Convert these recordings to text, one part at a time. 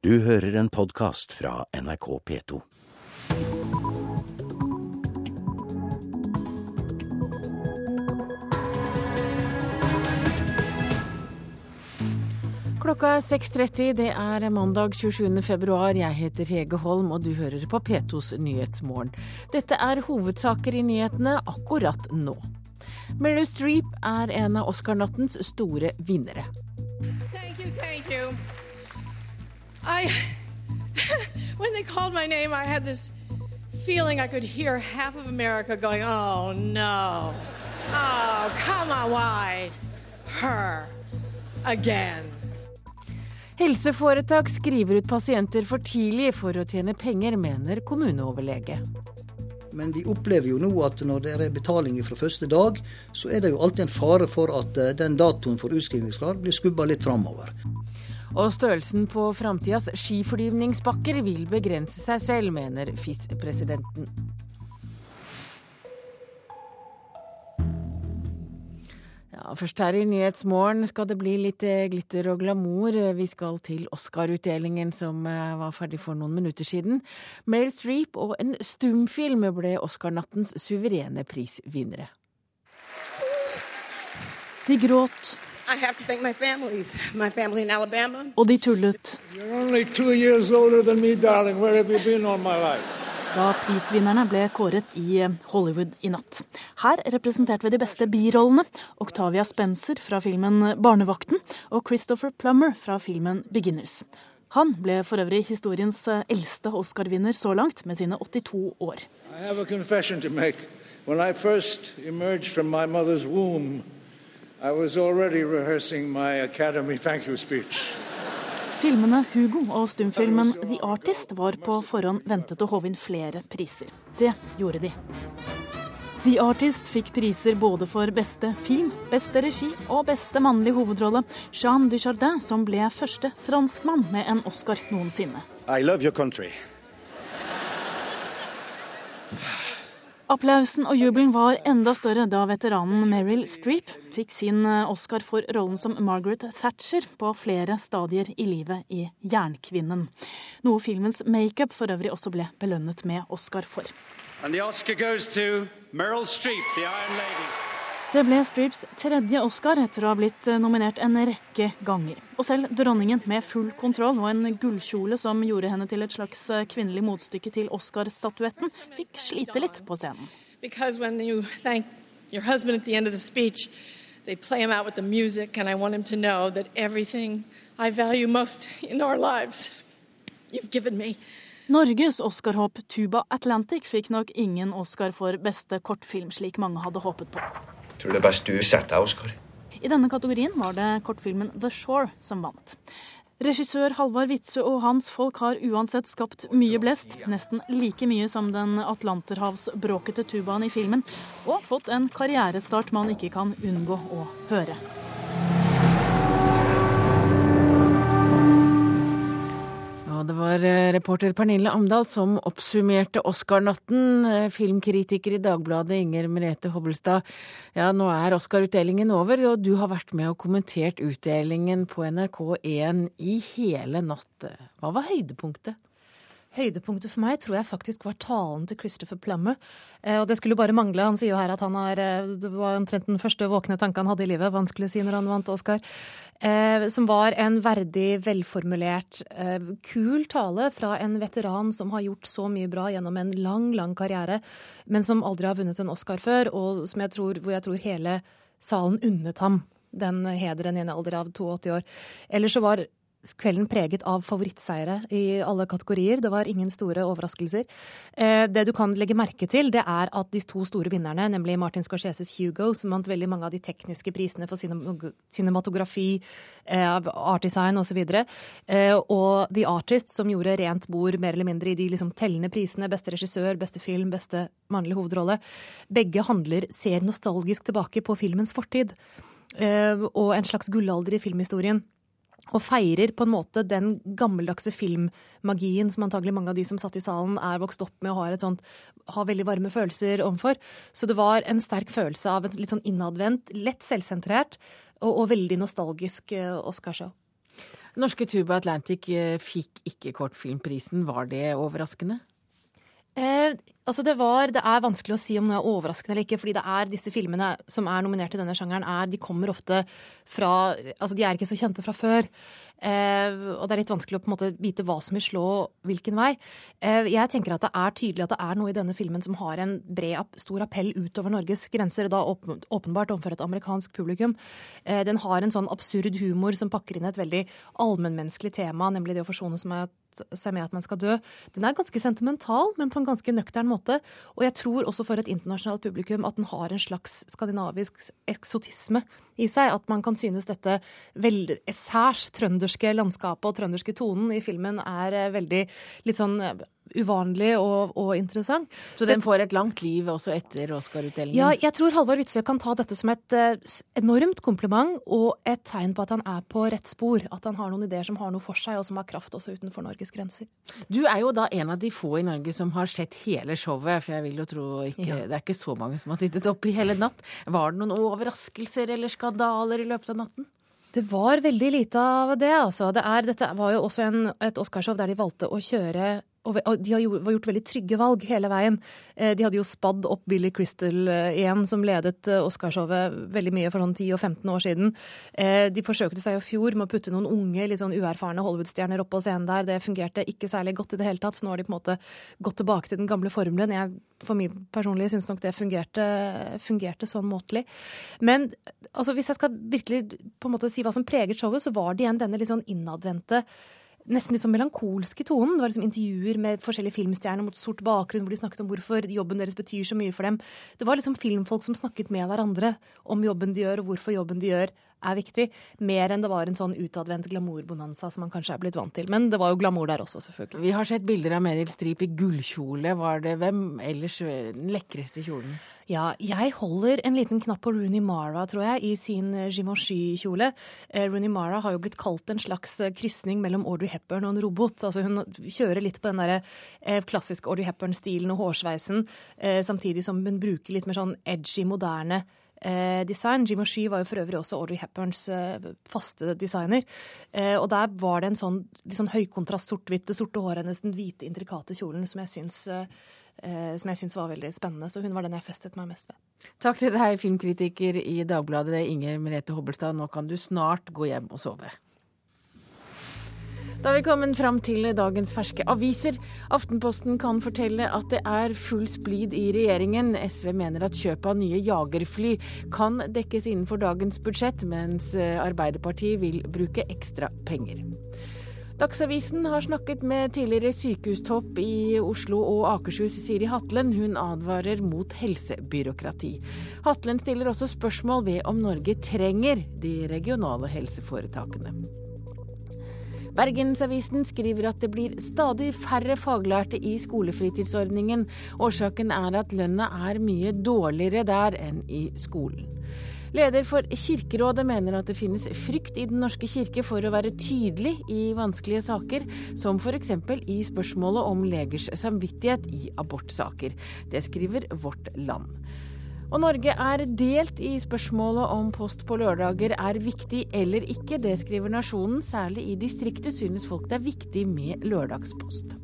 Du hører en podkast fra NRK P2. Klokka er 6.30, det er mandag 27. februar. Jeg heter Hege Holm, og du hører på P2s Nyhetsmorgen. Dette er hovedsaker i nyhetene akkurat nå. Meryl Streep er en av Oscar-nattens store vinnere. Thank you, thank you. I, when they called my name, I had this feeling I could hear half of America going, oh no. Oh, come on, why? Her. Again. Helseforetak skriver ut pasienter for tidlig for å tjene penger, mener kommuneoverlege. Men vi opplever jo nå at når det er betaling fra første dag, så er det jo alltid en fare for at eh, den datoen for utskrivningsklar blir skubba litt framover. Og størrelsen på framtidas skiflyvningsbakker vil begrense seg selv, mener FIS-presidenten. Først her i Nyhetsmorgen skal det bli litt eh, glitter og glamour. Vi skal til Oscar-utdelingen som eh, var ferdig for noen minutter siden. Meryl Streep og en stumfilm ble Oscar-nattens suverene prisvinnere. De gråt, I have to thank my families, family og de tullet You're only two years older than me, darling. Where have you been all my life? da prisvinnerne ble kåret i Hollywood i natt. Her representerte vi de beste birollene Octavia Spencer fra filmen 'Barnevakten' og Christopher Plummer fra filmen 'Beginners'. Han ble for øvrig historiens eldste Oscar-vinner så langt, med sine 82 år. I have a confession to make. When I first emerged from my mother's womb, I was already rehearsing my Academy thank you speech. Filmene 'Hugo' og stumfilmen 'The Artist' var på forhånd ventet å håve inn flere priser. Det gjorde de. The Artist fikk priser både for beste film, beste regi og beste mannlige hovedrolle. Jean Dujardin, som ble første franskmann med en Oscar noensinne. I love your country. Applausen og jubelen var enda større da veteranen Meryl Streep fikk sin Oscar for rollen som Margaret Thatcher på flere stadier i livet i Jernkvinnen. Noe filmens makeup for øvrig også ble belønnet med Oscar for. The Oscar goes to Meryl Streep, the Iron Lady. Det ble Streeps tredje Oscar etter å ha blitt nominert en rekke ganger. Og selv dronningen med full kontroll og en gullkjole som gjorde henne til et slags kvinnelig motstykke til Oscar-statuetten, fikk slite litt på scenen. Because when you thank your husband at the end of the speech, they play him out with the music, and I want him to know that everything I value most in our lives, you've given me. Norges Oscar-håp Tuba Atlantic fikk nok ingen Oscar for beste kortfilm, slik mange hadde håpet på. Tror det er best du setter deg, Oskar. I denne kategorien var det kortfilmen The Shore som vant. Regissør Halvard Witzøe og hans folk har uansett skapt mye blest, nesten like mye som den atlanterhavsbråkete tubaen i filmen, og fått en karrierestart man ikke kan unngå å høre. Det var eh, reporter Pernille Amdal som oppsummerte Oscar-natten. Eh, Filmkritiker i Dagbladet Inger Merete Hobbelstad. Ja, nå er Oscar-utdelingen over, og du har vært med og kommentert utdelingen på NRK1 i hele natt. Hva var høydepunktet? Høydepunktet for meg tror jeg faktisk var talen til Christopher Plummer. Eh, og det skulle bare mangle. Han sier jo her at han er, eh, det var omtrent den første våkne tanke han hadde i livet. Vanskelig å si når han vant Oscar. Eh, som var en verdig, velformulert, eh, kul tale fra en veteran som har gjort så mye bra gjennom en lang, lang karriere, men som aldri har vunnet en Oscar før, og som jeg tror, hvor jeg tror hele salen unnet ham den hederen i en alder av 82 år. Ellers så var kvelden preget av favorittseiere i alle kategorier. Det var ingen store overraskelser. Eh, det du kan legge merke til, det er at de to store vinnerne, nemlig Martin Scorseses Hugo, som vant veldig mange av de tekniske prisene for cinematografi, art design osv., eh, og The Artist, som gjorde rent bord mer eller mindre i de liksom tellende prisene, beste regissør, beste film, beste mannlige hovedrolle, begge handler ser nostalgisk tilbake på filmens fortid. Og en slags gullalder i filmhistorien og feirer på en måte den gammeldagse filmmagien som antagelig mange av de som satt i salen er vokst opp med og har, sånt, har veldig varme følelser overfor. Så det var en sterk følelse av et litt sånn innadvendt, lett selvsentrert og, og veldig nostalgisk Oscarshow. Norske Tuba Atlantic eh, fikk ikke kortfilmprisen. Var det overraskende? Eh, altså det, var, det er vanskelig å si om noe er overraskende eller ikke, fordi det er disse filmene som er nominert i denne sjangeren, er, de kommer ofte fra Altså de er ikke så kjente fra før. Eh, og det er litt vanskelig å på en måte vite hva som vil slå hvilken vei. Eh, jeg tenker at det er tydelig at det er noe i denne filmen som har en bred, stor appell utover Norges grenser, og da åpen, åpenbart overfor et amerikansk publikum. Eh, den har en sånn absurd humor som pakker inn et veldig allmennmenneskelig tema, nemlig det å forsone seg med seg med at man skal dø. Den er ganske sentimental, men på en ganske nøktern måte. Og jeg tror også for et internasjonalt publikum at den har en slags skandinavisk eksotisme i seg. At man kan synes dette veldig særs trønderske landskapet og trønderske tonen i filmen er eh, veldig litt sånn uvanlig og, og interessant. Så, den får et langt liv også etter Oscar-utdelingen? Ja, jeg tror Halvor Witzøe kan ta dette som et uh, enormt kompliment og et tegn på at han er på rett spor. At han har noen ideer som har noe for seg, og som har kraft også utenfor Norges grenser. Du er jo da en av de få i Norge som har sett hele showet, for jeg vil jo tro ikke, ja. det er ikke så mange som har sittet oppe i hele natt. Var det noen overraskelser eller skandaler i løpet av natten? Det var veldig lite av det, altså. Det er, dette var jo også en, et Oscarshow der de valgte å kjøre og de har gjort veldig trygge valg hele veien. Eh, de hadde jo spadd opp Billy Crystal eh, igjen, som ledet eh, Oscarshowet veldig mye for sånn 10 og 15 år siden. De forsøkte seg i fjor med å putte noen unge, litt sånn uerfarne Hollywood-stjerner opp på scenen der. Det fungerte ikke særlig godt i det hele tatt, så nå har de på en måte gått tilbake til den gamle formelen. Jeg for meg personlig syns nok det fungerte, fungerte sånn måtelig. Men altså, hvis jeg skal virkelig på en måte si hva som preget showet, så var det igjen denne litt sånn innadvendte nesten litt sånn melankolske tonen. Det var liksom intervjuer med forskjellige filmstjerner mot sort bakgrunn, hvor de snakket om hvorfor jobben deres betyr så mye for dem. Det var liksom filmfolk som snakket med hverandre om jobben de gjør, og hvorfor jobben de gjør er viktig. Mer enn det var en sånn utadvendt glamourbonanza som man kanskje er blitt vant til. Men det var jo glamour der også, selvfølgelig. Vi har sett bilder av Meryl Streep i gullkjole. Var det hvem ellers den lekreste kjolen? Ja, jeg holder en liten knapp på Rooney Mara, tror jeg, i sin eh, Givenchy-kjole. Eh, Rooney Mara har jo blitt kalt en slags eh, krysning mellom Audrey Hepburn og en robot. Altså hun kjører litt på den derre klassiske Audrey Hepburn-stilen og hårsveisen, samtidig som hun bruker litt mer sånn edgy, moderne eh, design. Givenchy var jo for øvrig også Audrey Hepburns eh, faste designer. Eh, og der var det en sånn, sånn høykontrast sort-hvitt, det sorte håret hennes, den hvite, intrikate kjolen, som jeg syns eh, som jeg syns var veldig spennende. Så hun var den jeg festet meg mest ved. Takk til deg, filmkritiker i Dagbladet, Inger Merete Hobbelstad. Nå kan du snart gå hjem og sove. Da er vi kommet fram til dagens ferske aviser. Aftenposten kan fortelle at det er full splid i regjeringen. SV mener at kjøpet av nye jagerfly kan dekkes innenfor dagens budsjett, mens Arbeiderpartiet vil bruke ekstra penger. Dagsavisen har snakket med tidligere sykehustopp i Oslo og Akershus, Siri Hatlen. Hun advarer mot helsebyråkrati. Hatlen stiller også spørsmål ved om Norge trenger de regionale helseforetakene. Bergensavisen skriver at det blir stadig færre faglærte i skolefritidsordningen. Årsaken er at lønna er mye dårligere der enn i skolen. Leder for Kirkerådet mener at det finnes frykt i Den norske kirke for å være tydelig i vanskelige saker, som f.eks. i spørsmålet om legers samvittighet i abortsaker. Det skriver Vårt Land. Og Norge er delt i spørsmålet om post på lørdager er viktig eller ikke. Det skriver Nasjonen. Særlig i distriktet synes folk det er viktig med lørdagspost.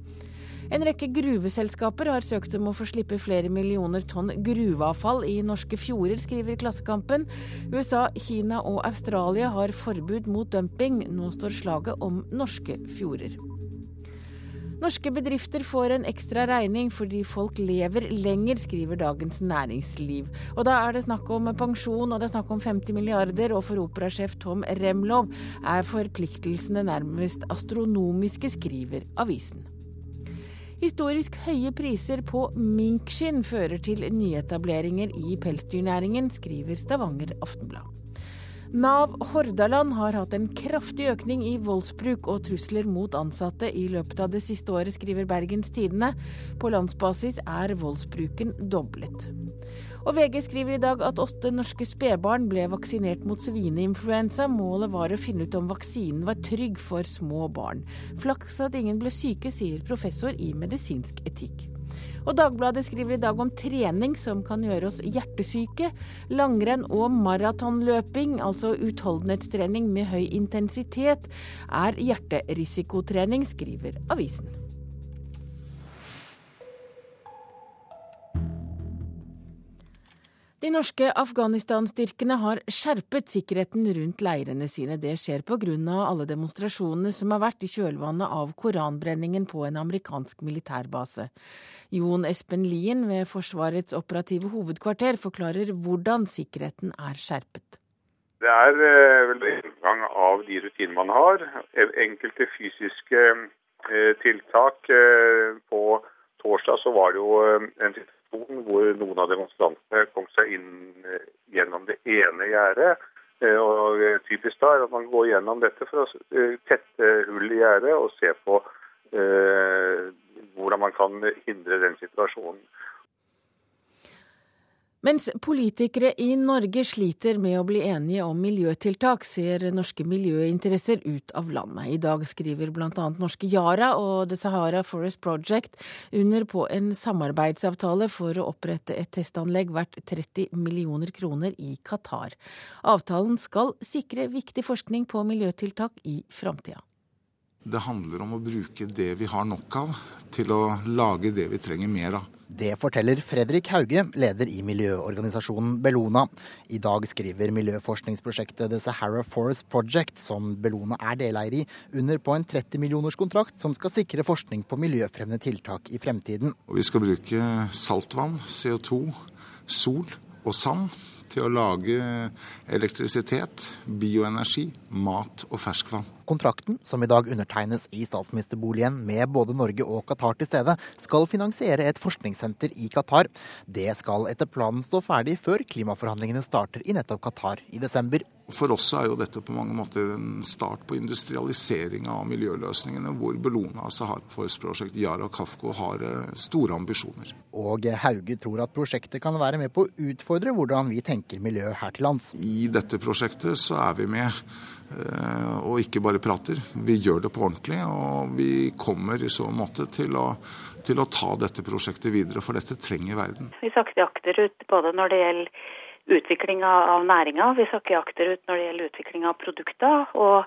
En rekke gruveselskaper har søkt om å få slippe flere millioner tonn gruveavfall i norske fjorder, skriver Klassekampen. USA, Kina og Australia har forbud mot dumping. Nå står slaget om norske fjorder. Norske bedrifter får en ekstra regning fordi folk lever lenger, skriver Dagens Næringsliv. Og da er det snakk om pensjon, og det er snakk om 50 milliarder, og for operasjef Tom Remlov er forpliktelsene nærmest astronomiske, skriver avisen. Historisk høye priser på minkskinn fører til nyetableringer i pelsdyrnæringen, skriver Stavanger Aftenblad. Nav Hordaland har hatt en kraftig økning i voldsbruk og trusler mot ansatte i løpet av det siste året, skriver Bergens Tidende. På landsbasis er voldsbruken doblet. Og VG skriver i dag at åtte norske spedbarn ble vaksinert mot svineinfluensa. Målet var å finne ut om vaksinen var trygg for små barn. Flaks at ingen ble syke, sier professor i medisinsk etikk. Og Dagbladet skriver i dag om trening som kan gjøre oss hjertesyke. Langrenn og maratonløping, altså utholdenhetstrening med høy intensitet, er hjerterisikotrening, skriver avisen. De norske Afghanistan-styrkene har skjerpet sikkerheten rundt leirene sine. Det skjer pga. alle demonstrasjonene som har vært i kjølvannet av koranbrenningen på en amerikansk militærbase. Jon Espen Lien ved Forsvarets operative hovedkvarter forklarer hvordan sikkerheten er skjerpet. Det er eh, vel inngang av de rutinene man har. Enkelte fysiske eh, tiltak. Eh, på torsdag så var det jo en situasjon hvor noen av demonstrantene kom seg inn gjennom det ene gjerdet. Og Typisk da er at man går gjennom dette for å tette hull i gjerdet og se på hvordan man kan hindre den situasjonen. Mens politikere i Norge sliter med å bli enige om miljøtiltak, ser norske miljøinteresser ut av landet. I dag skriver bl.a. norske Yara og The Sahara Forest Project under på en samarbeidsavtale for å opprette et testanlegg verdt 30 millioner kroner i Qatar. Avtalen skal sikre viktig forskning på miljøtiltak i framtida. Det handler om å bruke det vi har nok av, til å lage det vi trenger mer av. Det forteller Fredrik Hauge, leder i miljøorganisasjonen Bellona. I dag skriver miljøforskningsprosjektet The Sahara Forest Project, som Bellona er deleier i, under på en 30 millioners kontrakt som skal sikre forskning på miljøfremmende tiltak i fremtiden. Og vi skal bruke saltvann, CO2, sol og sand til å lage elektrisitet, bioenergi, mat og ferskvann. Kontrakten, som i dag undertegnes i statsministerboligen med både Norge og Qatar til stede, skal finansiere et forskningssenter i Qatar. Det skal etter planen stå ferdig før klimaforhandlingene starter i nettopp Qatar i desember. For oss er jo dette på mange måter en start på industrialiseringa av miljøløsningene, hvor Bellona, Sahara Forest Project, Yara Kafko har eh, store ambisjoner. Og Hauge tror at prosjektet kan være med på å utfordre hvordan vi tenker miljø her til lands. I dette prosjektet så er vi med og ikke bare prater. Vi gjør det på ordentlig, og vi kommer i så måte til å, til å ta dette prosjektet videre, for dette trenger verden. Vi sakker akterut både når det gjelder utvikling av næringa, vi sakker akterut når det gjelder utvikling av produkter. og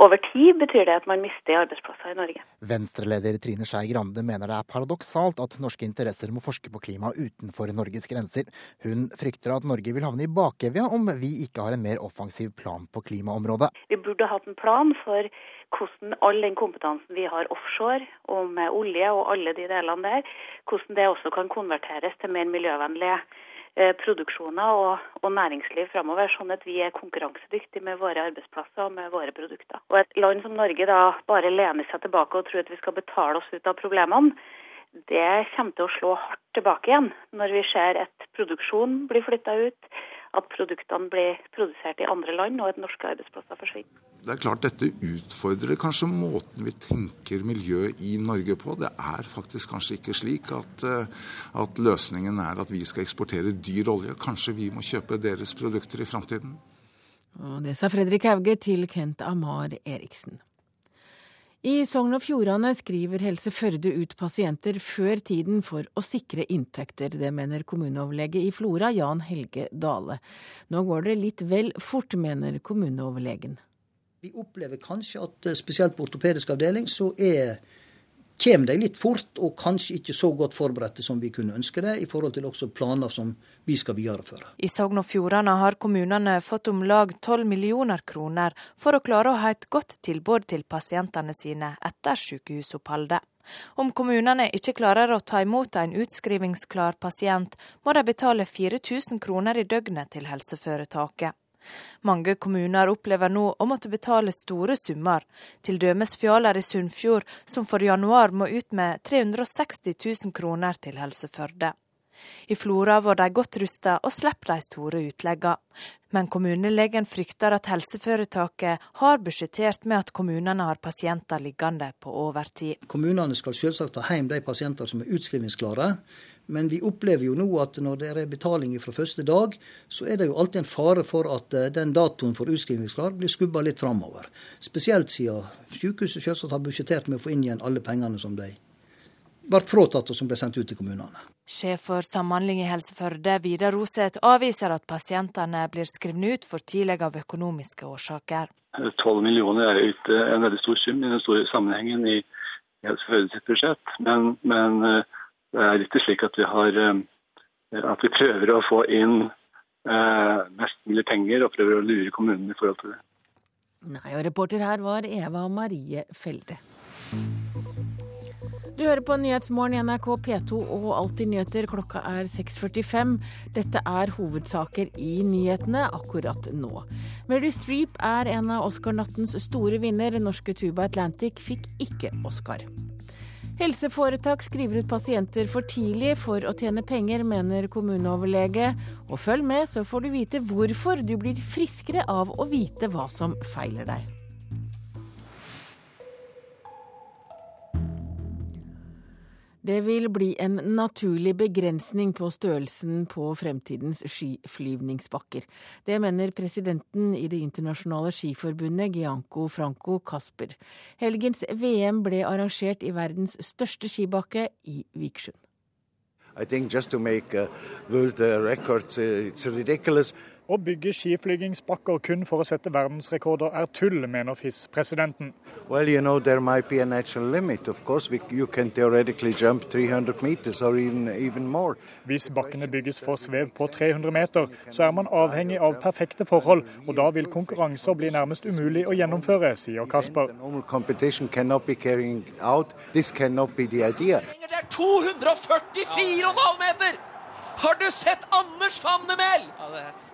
over tid betyr det at man mister arbeidsplasser i Norge. Venstre-leder Trine Skei Grande mener det er paradoksalt at norske interesser må forske på klima utenfor Norges grenser. Hun frykter at Norge vil havne i bakevja om vi ikke har en mer offensiv plan på klimaområdet. Vi burde hatt en plan for hvordan all den kompetansen vi har offshore om olje og alle de delene der, hvordan det også kan konverteres til mer miljøvennlige produksjoner og, og, næringsliv framover, sånn at vi er konkurransedyktige med våre arbeidsplasser og med våre produkter. Og Et land som Norge da bare lener seg tilbake og tror at vi skal betale oss ut av problemene, det kommer til å slå hardt tilbake igjen når vi ser at produksjon blir flytta ut, at produktene blir produsert i andre land, og at norske arbeidsplasser forsvinner. Det er klart Dette utfordrer kanskje måten vi tenker miljø i Norge på. Det er faktisk kanskje ikke slik at, eh, at løsningen er at vi skal eksportere dyr olje. Kanskje vi må kjøpe deres produkter i framtiden. Det sa Fredrik Hauge til Kent Amar Eriksen. I Sogn og Fjordane skriver Helse Førde ut pasienter før tiden for å sikre inntekter. Det mener kommuneoverlege i Flora, Jan Helge Dale. Nå går det litt vel fort, mener kommuneoverlegen. Vi opplever kanskje at eh, spesielt på ortopedisk avdeling så er kommer de litt fort, og kanskje ikke så godt forberedte som vi kunne ønske det, i forhold til også planer som vi skal videreføre. I Sogn og Fjordane har kommunene fått om lag 12 millioner kroner for å klare å ha et godt tilbud til pasientene sine etter sykehusoppholdet. Om kommunene ikke klarer å ta imot en utskrivingsklar pasient, må de betale 4000 kroner i døgnet til helseforetaket. Mange kommuner opplever nå å måtte betale store summer, dømes Fjaler i Sunnfjord, som for januar må ut med 360 000 kroner til Helse Førde. I Flora var de godt rusta og slipper de store utleggene. Men kommunelegen frykter at helseforetaket har budsjettert med at kommunene har pasienter liggende på overtid. Kommunene skal selvsagt ta hjem de pasienter som er utskrivingsklare. Men vi opplever jo nå at når det er betaling fra første dag, så er det jo alltid en fare for at eh, den datoen for utskrivningsklar blir skubba litt framover. Spesielt siden sykehuset selvsagt har budsjettert med å få inn igjen alle pengene som de ble fratatt og som ble sendt ut til kommunene. Sjef for Samhandling i Helse Førde, Vidar Roseth, avviser at pasientene blir skrevet ut for tidlig av økonomiske årsaker. 12 millioner er jo ikke en veldig stor sum i den store sammenhengen i Helse Førde sitt budsjett, men, men, det er ikke slik at vi, har, at vi prøver å få inn mest mulig penger og prøver å lure kommunene i forhold til det. Nei, og reporter her var Eva Marie Felde. Du hører på Nyhetsmorgen i NRK P2 og Alltid nyheter. Klokka er 6.45. Dette er hovedsaker i nyhetene akkurat nå. Mary Streep er en av Oscar-nattens store vinner. Norske Tuba Atlantic fikk ikke Oscar. Helseforetak skriver ut pasienter for tidlig for å tjene penger, mener kommuneoverlege. Og følg med, så får du vite hvorfor du blir friskere av å vite hva som feiler deg. Det vil bli en naturlig begrensning på størrelsen på fremtidens skiflyvningsbakker. Det mener presidenten i Det internasjonale skiforbundet, Gianco Franco Casper. Helgens VM ble arrangert i verdens største skibakke, i Vikersund. I think just to make uh, world uh, records, uh. Å bygge skiflygingsbakker kun for å sette verdensrekorder er tull, mener FIS-presidenten. Well, you know, there might be a natural limit. Of course, we, you can theoretically jump 300 meters or even, even more. Hvis bakkene bygges for svev på 300 meter, så er man avhengig av perfekte forhold, og da vil konkurranser bli nærmest umulig å gjennomføre, sier Kasper. Normal competition cannot be carrying out. This cannot be the idea. Det er 244,5 meter! Har du sett Anders Famnemel?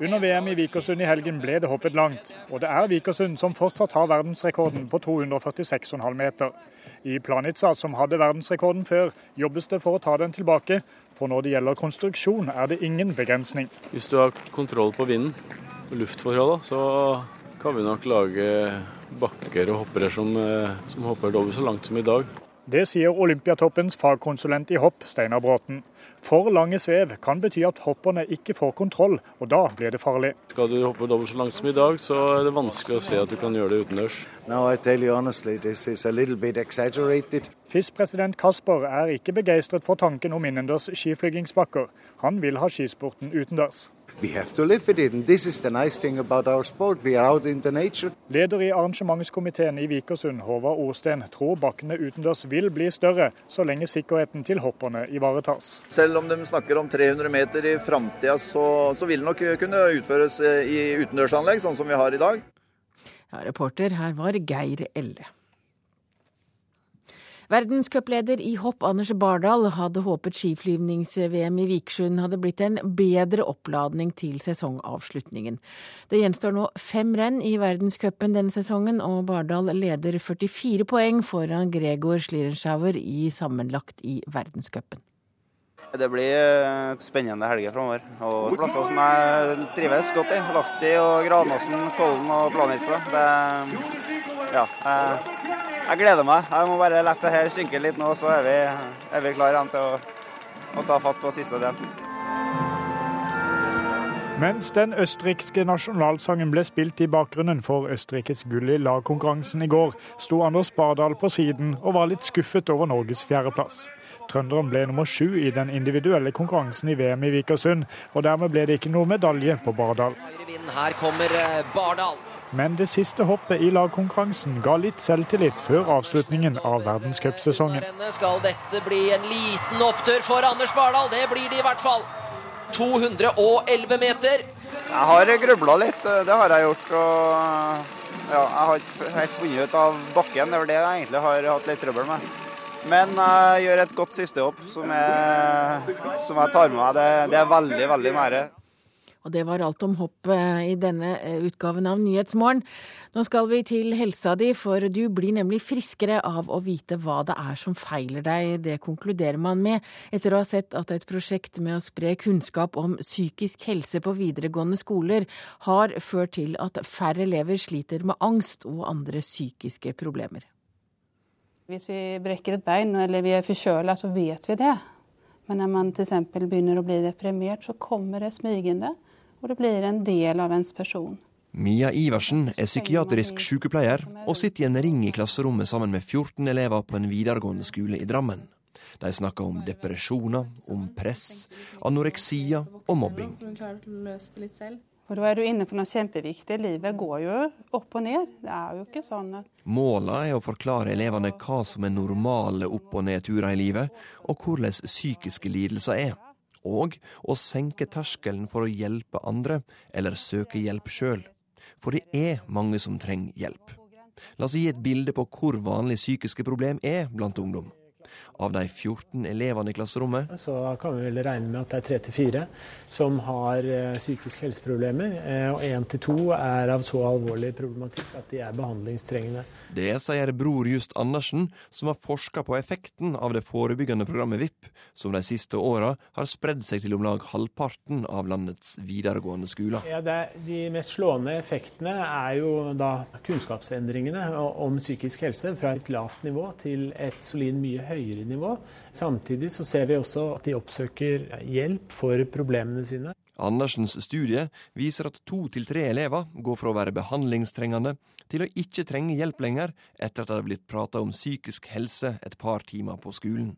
Under VM i Vikersund i helgen ble det hoppet langt, og det er Vikersund som fortsatt har verdensrekorden på 246,5 meter. I Planica, som hadde verdensrekorden før, jobbes det for å ta den tilbake, for når det gjelder konstruksjon er det ingen begrensning. Hvis du har kontroll på vinden og luftforholdene, så kan vi nok lage bakker og hoppere som, som hopper dobbelt så langt som i dag. Det sier Olympiatoppens fagkonsulent i hopp, Steinar Bråten. For lange svev kan bety at hopperne ikke får kontroll, og da blir det farlig. Skal du hoppe dobbelt så langt som i dag, så er det vanskelig å se at du kan gjøre det utendørs. FIS-president Kasper er ikke begeistret for tanken om innendørs skiflygingsbakker. Han vil ha skisporten utendørs. We have to live with it, and this is the nice thing about our sport. We are out in the nature. Leder i arrangementskomiteen i Vikersund, Håvard Åsten, tror bakkene utendørs vil bli større, så lenge sikkerheten til hopperne ivaretas. Selv om de snakker om 300 meter i framtida, så, så vil det nok kunne utføres i utendørsanlegg, sånn som vi har i dag. Ja, reporter her var Geir Elle. Verdenscupleder i hopp Anders Bardal hadde håpet skiflyvnings-VM i Vikersund hadde blitt en bedre oppladning til sesongavslutningen. Det gjenstår nå fem renn i verdenscupen denne sesongen, og Bardal leder 44 poeng foran Gregor Schlierenschauer i sammenlagt i verdenscupen. Det blir spennende helger framover. Og plasser som jeg trives godt i. Lahti og Granåsen, Kollen og Planica. Det ja, jeg, jeg, gleder meg. Jeg må bare la det her synke litt nå, så er vi, er vi klare til å, å, ta fatt på siste del. Mens den østerrikske nasjonalsangen ble spilt i bakgrunnen for Østerrikes gull i lagkonkurransen i går, sto Anders Bardal på siden og var litt skuffet over Norges fjerdeplass. Trønderen ble nummer sju i den individuelle konkurransen i VM i Vikersund, og dermed ble det ikke noe medalje på Bardal. Her kommer Bardal. Men det siste hoppet i lagkonkurransen ga litt selvtillit før avslutningen av verdenscupsesongen. Skal dette bli en liten opptur for Anders Bardal? Det blir det i hvert fall. 211 meter. Jeg har grubla litt, det har jeg gjort. Og ja, jeg har ikke helt funnet ut av bakken. Det er det jeg egentlig har hatt litt trøbbel med. Men jeg gjør et godt sistehopp som, som jeg tar med meg. Det, det er veldig, veldig nære. Og det var alt om hopp i denne utgaven av Nyhetsmorgen. Nå skal vi til helsa di, for du blir nemlig friskere av å vite hva det er som feiler deg. Det konkluderer man med etter å ha sett at et prosjekt med å spre kunnskap om psykisk helse på videregående skoler har ført til at færre elever sliter med angst og andre psykiske problemer. Hvis vi brekker et bein eller vi er forkjøla, så vet vi det. Men når man f.eks. begynner å bli deprimert, så kommer det smygende og det blir en del av ens person. Mia Iversen er psykiatrisk sykepleier og sitter i en ring i klasserommet sammen med 14 elever på en videregående skole i Drammen. De snakker om depresjoner, om press, anoreksia og mobbing. Og da er du inne på noe kjempeviktig. Livet går jo opp og ned. Det er jo ikke sånn at Målet er å forklare elevene hva som er normale opp- og nedturer i livet, og hvordan psykiske lidelser er. Og å senke terskelen for å hjelpe andre, eller søke hjelp sjøl. For det er mange som trenger hjelp. La oss gi et bilde på hvor vanlig psykiske problem er blant ungdom. Av de 14 elevene i klasserommet Så kan vi vel regne med at det er tre til fire som har eh, psykiske helseproblemer. eh, Og én til to er av så alvorlig problematikk at de er behandlingstrengende. Det sier Bror Just Andersen, som har forska på effekten av det forebyggende programmet VIP, som de siste åra har spredd seg til om lag halvparten av landets videregående skoler. Ja, det de mest slående effektene er jo da kunnskapsendringene om psykisk helse fra et lavt nivå til et solid mye høyere nivå. Samtidig så ser vi også at de oppsøker hjelp for problemene sine. Andersens studie viser at to til tre elever går fra å være behandlingstrengende til å ikke trenge hjelp lenger etter at det har blitt prata om psykisk helse et par timer på skolen.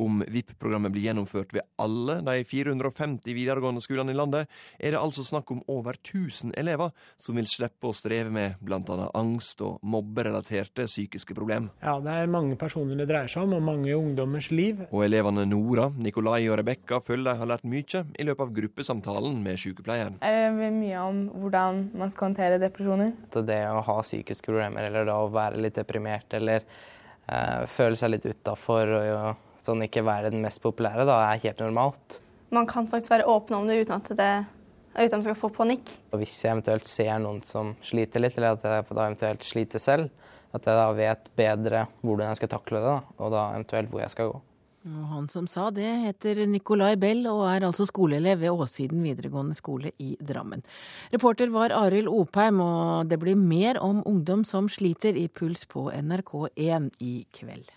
Om VIP-programmet blir gjennomført ved alle de 450 videregående skolene i landet, er det altså snakk om over 1000 elever som vil slippe å streve med bl.a. angst og mobberelaterte psykiske problem. Ja, Det er mange personer det dreier seg om, og mange ungdommers liv. Og elevene Nora, Nikolai og Rebekka føler de har lært mye i løpet av gruppesamtalen med sykepleieren. Jeg vet mye om hvordan man skal håndtere depresjoner. Det å ha psykiske problemer, eller da å være litt deprimert, eller eh, føle seg litt utafor og sånn ikke være den mest populære, da er helt normalt. Man kan faktisk være åpen om det uten at, det, uten at man skal få panikk. Og hvis jeg eventuelt ser noen som sliter litt, eller at jeg da eventuelt sliter selv, at jeg da vet bedre hvordan jeg skal takle det, da, og da eventuelt hvor jeg skal gå. Og han som sa det, heter Nicolai Bell og er altså skoleelev ved Åssiden videregående skole i Drammen. Reporter var Arild Opheim, og det blir mer om ungdom som sliter i Puls på NRK1 i kveld.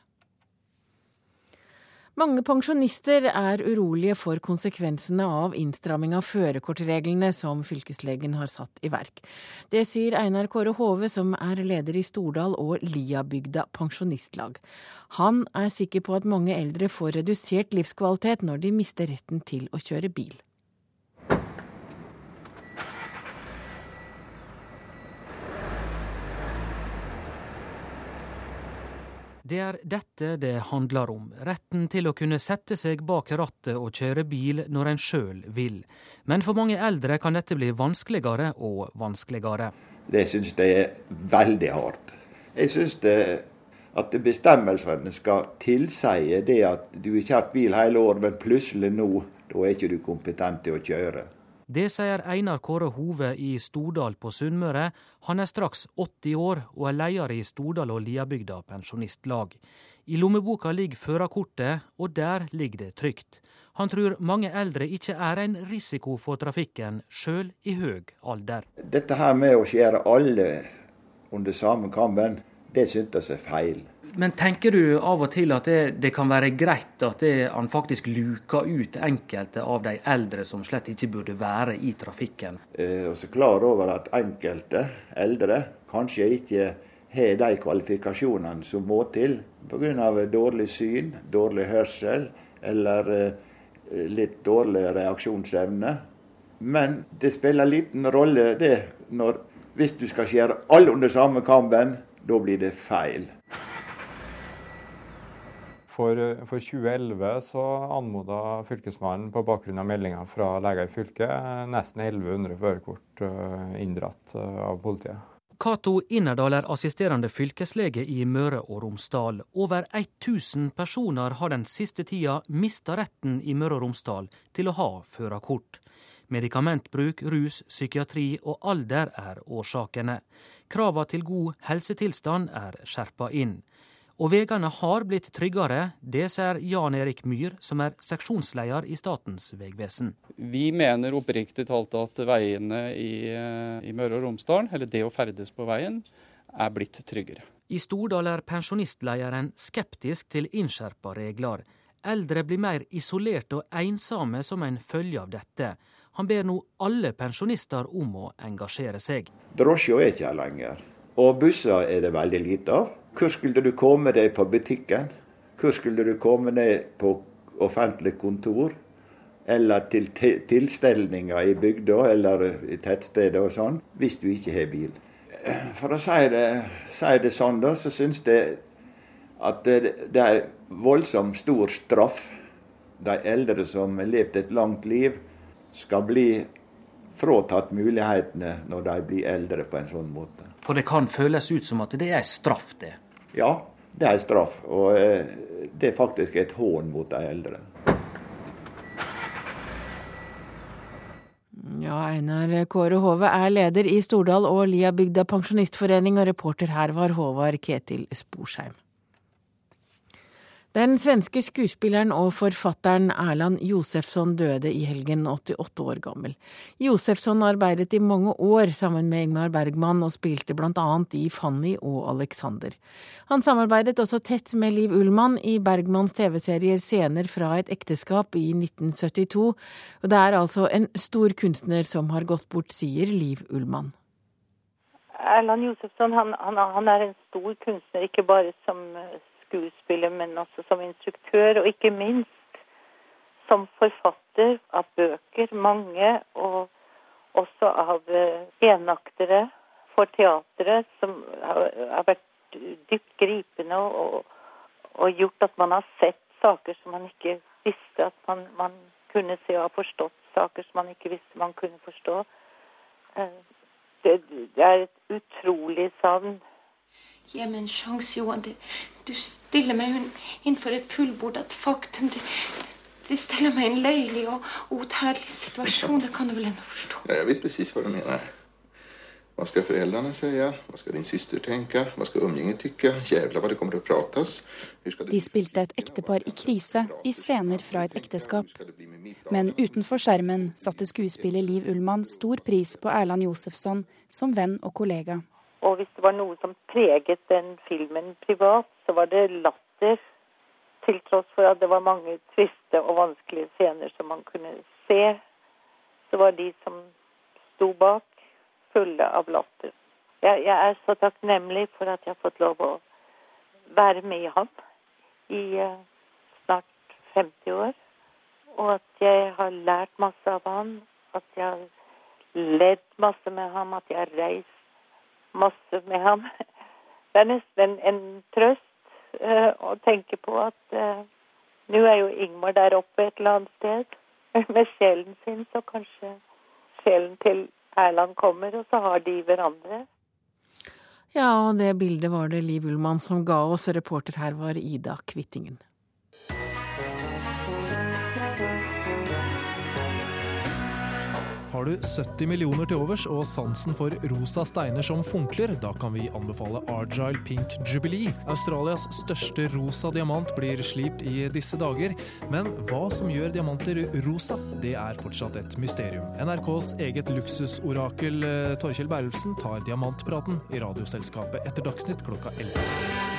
Mange pensjonister er urolige for konsekvensene av innstramming av førerkortreglene som fylkeslegen har satt i verk. Det sier Einar Kåre Hove, som er leder i Stordal og Liabygda pensjonistlag. Han er sikker på at mange eldre får redusert livskvalitet når de mister retten til å kjøre bil. Det er dette det handler om, retten til å kunne sette seg bak rattet og kjøre bil når en sjøl vil. Men for mange eldre kan dette bli vanskeligere og vanskeligere. Det syns jeg er veldig hardt. Jeg syns at bestemmelsene skal tilsie det at du har kjørt bil hele året, men plutselig nå, da er ikke du kompetent til å kjøre. Det sier Einar Kåre Hove i Stordal på Sunnmøre. Han er straks 80 år og er leder i Stordal og Liabygda pensjonistlag. I lommeboka ligger førerkortet, og der ligger det trygt. Han tror mange eldre ikke er en risiko for trafikken, sjøl i høy alder. Dette her med å skjære alle under samme kammen, det synes jeg er feil. Men tenker du av og til at det, det kan være greit at det, han faktisk luker ut enkelte av de eldre som slett ikke burde være i trafikken? Eh, er så klar over at enkelte eldre kanskje ikke har de kvalifikasjonene som må til pga. dårlig syn, dårlig hørsel eller eh, litt dårlig reaksjonsevne. Men det spiller liten rolle det når hvis du skal skjære alle under samme kamben, da blir det feil. For, for 2011 så anmoda Fylkesmannen på bakgrunn av meldinger fra leger i fylket nesten 1100 førerkort eh, inndratt eh, av politiet. Cato Innerdal er assisterende fylkeslege i Møre og Romsdal. Over 1000 personer har den siste tida mista retten i Møre og Romsdal til å ha førerkort. Medikamentbruk, rus, psykiatri og alder er årsakene. Krava til god helsetilstand er skjerpa inn. Og veiene har blitt tryggere, det sier Jan Erik Myhr, som er seksjonsleder i Statens vegvesen. Vi mener oppriktig talt at veiene i, i Møre og Romsdal, eller det å ferdes på veien, er blitt tryggere. I Stordal er pensjonistlederen skeptisk til innskjerpa regler. Eldre blir mer isolerte og ensomme som en følge av dette. Han ber nå alle pensjonister om å engasjere seg. Drosja er ikke her lenger, og busser er det veldig lite av. Hvor skulle du komme deg på butikken? Hvor skulle du komme ned på offentlig kontor? Eller til tilstelninger i bygda eller i tettsteder og sånn, hvis du ikke har bil. For å si det, si det sånn, da, så syns jeg at det, det er voldsomt stor straff. De eldre som har levd et langt liv, skal bli fråtatt mulighetene når de blir eldre på en sånn måte. For det kan føles ut som at det er en straff, det? Ja, det er en straff. Og eh, det er faktisk et hån mot de eldre. Ja, Einar Kåre Hove er leder i Stordal og Liabygda pensjonistforening, og reporter her var Håvard Ketil Sporsheim. Den svenske skuespilleren og forfatteren Erland Josefsson døde i helgen, 88 år gammel. Josefsson arbeidet i mange år sammen med Ingmar Bergman og spilte blant annet i Fanny og Alexander. Han samarbeidet også tett med Liv Ullmann i Bergmans TV-serier Scener fra et ekteskap i 1972. Og det er altså en stor kunstner som har gått bort, sier Liv Ullmann. Erland Josefsson han, han, han er en stor kunstner, ikke bare som skuespiller, men også som instruktør, og ikke minst som forfatter av bøker, mange, og også av eh, enaktere for teatret, som har vært dypt gripende og, og, gjort at man har sett saker som man ikke visste at man, man kunne se, og har forstått saker som man ikke visste man kunne forstå. Eh, det, det er et utrolig savn. Gi meg en sjanse, Johan. Det, du stiller meg innenfor et fullbordet faktum. Det, det stiller meg i en løyelig og outhärdlig situasjon. Det kan du vel ennå forstå? Ja, jeg vet precis hva du mener. Hva skal foreldrene si? Hva skal din søster tenke? Hva skal umgänget tykke? Jævla hva det kommer til å prates. De spilte et ektepar i krise i scener fra et ekteskap. Men utenfor skjermen satte skuespiller Liv Ullmann stor pris på Erland Josefsson som venn og kollega. Og hvis det var noe som preget den filmen privat, så var det latter. Til tross for at det var mange triste og vanskelige scener som man kunne se, så var de som sto bak, fulle av latter. Jeg, jeg er så takknemlig for at jeg har fått lov å være med ham i uh, snart 50 år. Og at jeg har lært masse av ham, at jeg har ledd masse med ham, at jeg har reist masse med ham. Det er nesten en trøst uh, å tenke på at uh, nå er jo Ingmar der oppe et eller annet sted med sjelen sin, så kanskje sjelen til Erland kommer, og så har de hverandre. Ja, og det bildet var det Liv Ullmann som ga oss, reporter her var Ida Kvittingen. Har du 70 millioner til overs og sansen for rosa steiner som funkler, da kan vi anbefale Argyle Pink Jubilee. Australias største rosa diamant blir slipt i disse dager. Men hva som gjør diamanter rosa, det er fortsatt et mysterium. NRKs eget luksusorakel eh, Torkjell Berlufsen tar diamantpraten i Radioselskapet etter Dagsnytt klokka 11.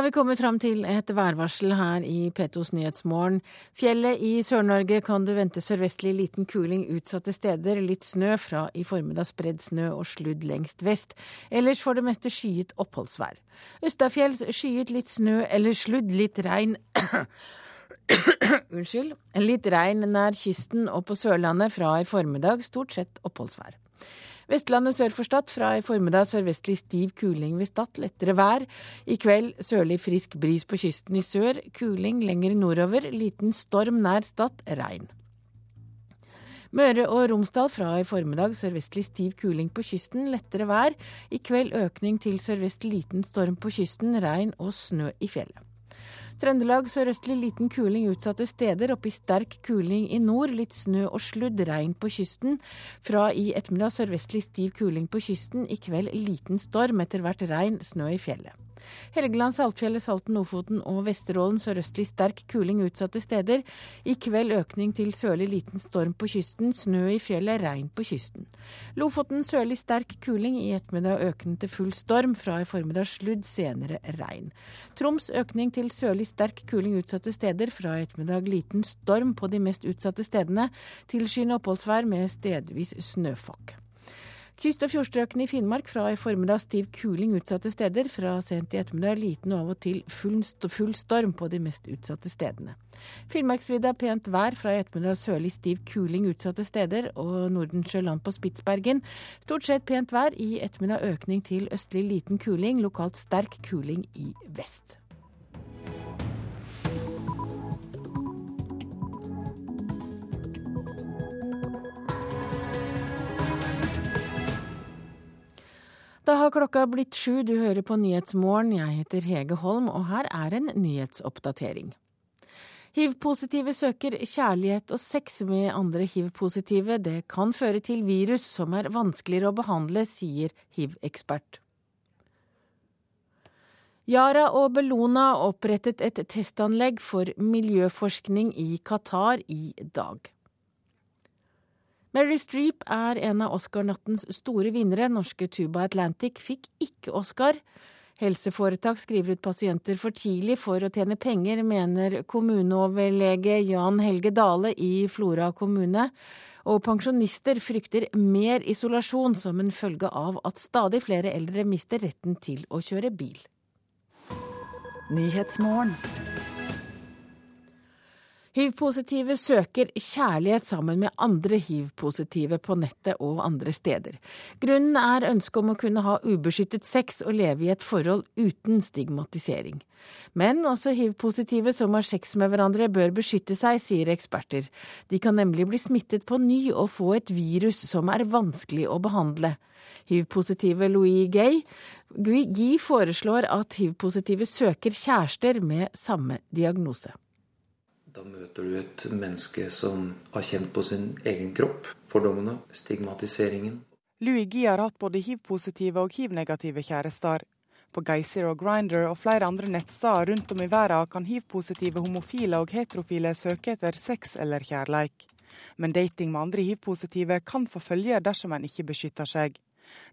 har vi kommet fram til et værvarsel her i P2s Nyhetsmorgen. Fjellet i Sør-Norge kan du vente sørvestlig liten kuling utsatte steder. Litt snø fra i formiddag spredd snø og sludd lengst vest. Ellers for det meste skyet oppholdsvær. Østafjells skyet litt snø eller sludd, litt regn Unnskyld. Litt regn nær kysten og på Sørlandet fra i formiddag, stort sett oppholdsvær. Vestlandet sør for Stad fra i formiddag sørvestlig stiv kuling ved Stad, lettere vær. I kveld sørlig frisk bris på kysten i sør, kuling lenger nordover, liten storm nær Stad, regn. Møre og Romsdal fra i formiddag sørvestlig stiv kuling på kysten, lettere vær. I kveld økning til sørvest liten storm på kysten, regn og snø i fjellet. Trøndelag sørøstlig liten kuling utsatte steder. Oppe i sterk kuling i nord. Litt snø og sludd, regn på kysten. Fra i ettermiddag sørvestlig stiv kuling på kysten. I kveld liten storm, etter hvert regn, snø i fjellet. Helgeland, Saltfjellet, Salten, Ofoten og Vesterålen sørøstlig sterk kuling utsatte steder. I kveld økning til sørlig liten storm på kysten, snø i fjellet, regn på kysten. Lofoten sørlig sterk kuling, i ettermiddag økning til full storm, fra i formiddag sludd, senere regn. Troms økning til sørlig sterk kuling utsatte steder, fra i ettermiddag liten storm på de mest utsatte stedene, tilskyende oppholdsvær med stedvis snøfokk. Kyst- og fjordstrøkene i Finnmark fra i formiddag stiv kuling utsatte steder. Fra sent i ettermiddag liten og av og til full, full storm på de mest utsatte stedene. Finnmarksvidda pent vær fra i ettermiddag sørlig stiv kuling utsatte steder. Og Nordensjøland på Spitsbergen stort sett pent vær. I ettermiddag økning til østlig liten kuling, lokalt sterk kuling i vest. Da har klokka blitt sju, du hører på Nyhetsmorgen. Jeg heter Hege Holm, og her er en nyhetsoppdatering. Hiv-positive søker kjærlighet og sex med andre hiv-positive. Det kan føre til virus som er vanskeligere å behandle, sier hiv-ekspert. Yara og Bellona opprettet et testanlegg for miljøforskning i Qatar i dag. Mary Streep er en av Oscar-nattens store vinnere. Norske Tuba Atlantic fikk ikke Oscar. Helseforetak skriver ut pasienter for tidlig for å tjene penger, mener kommuneoverlege Jan Helge Dale i Flora kommune. Og pensjonister frykter mer isolasjon som en følge av at stadig flere eldre mister retten til å kjøre bil. Hiv-positive søker kjærlighet sammen med andre hiv-positive på nettet og andre steder. Grunnen er ønsket om å kunne ha ubeskyttet sex og leve i et forhold uten stigmatisering. Men også hiv-positive som har sex med hverandre bør beskytte seg, sier eksperter. De kan nemlig bli smittet på ny og få et virus som er vanskelig å behandle. Hiv-positive Louis Gay Guy foreslår at hiv-positive søker kjærester med samme diagnose. Da møter du et menneske som har kjent på sin egen kropp fordommene, stigmatiseringen. Louis Guy har hatt både hiv-positive og hiv-negative kjærester. På Geysir og Grinder og flere andre nettsteder rundt om i verden kan hiv-positive homofile og heterofile søke etter sex eller kjærleik. Men dating med andre hiv-positive kan få følger dersom en ikke beskytter seg.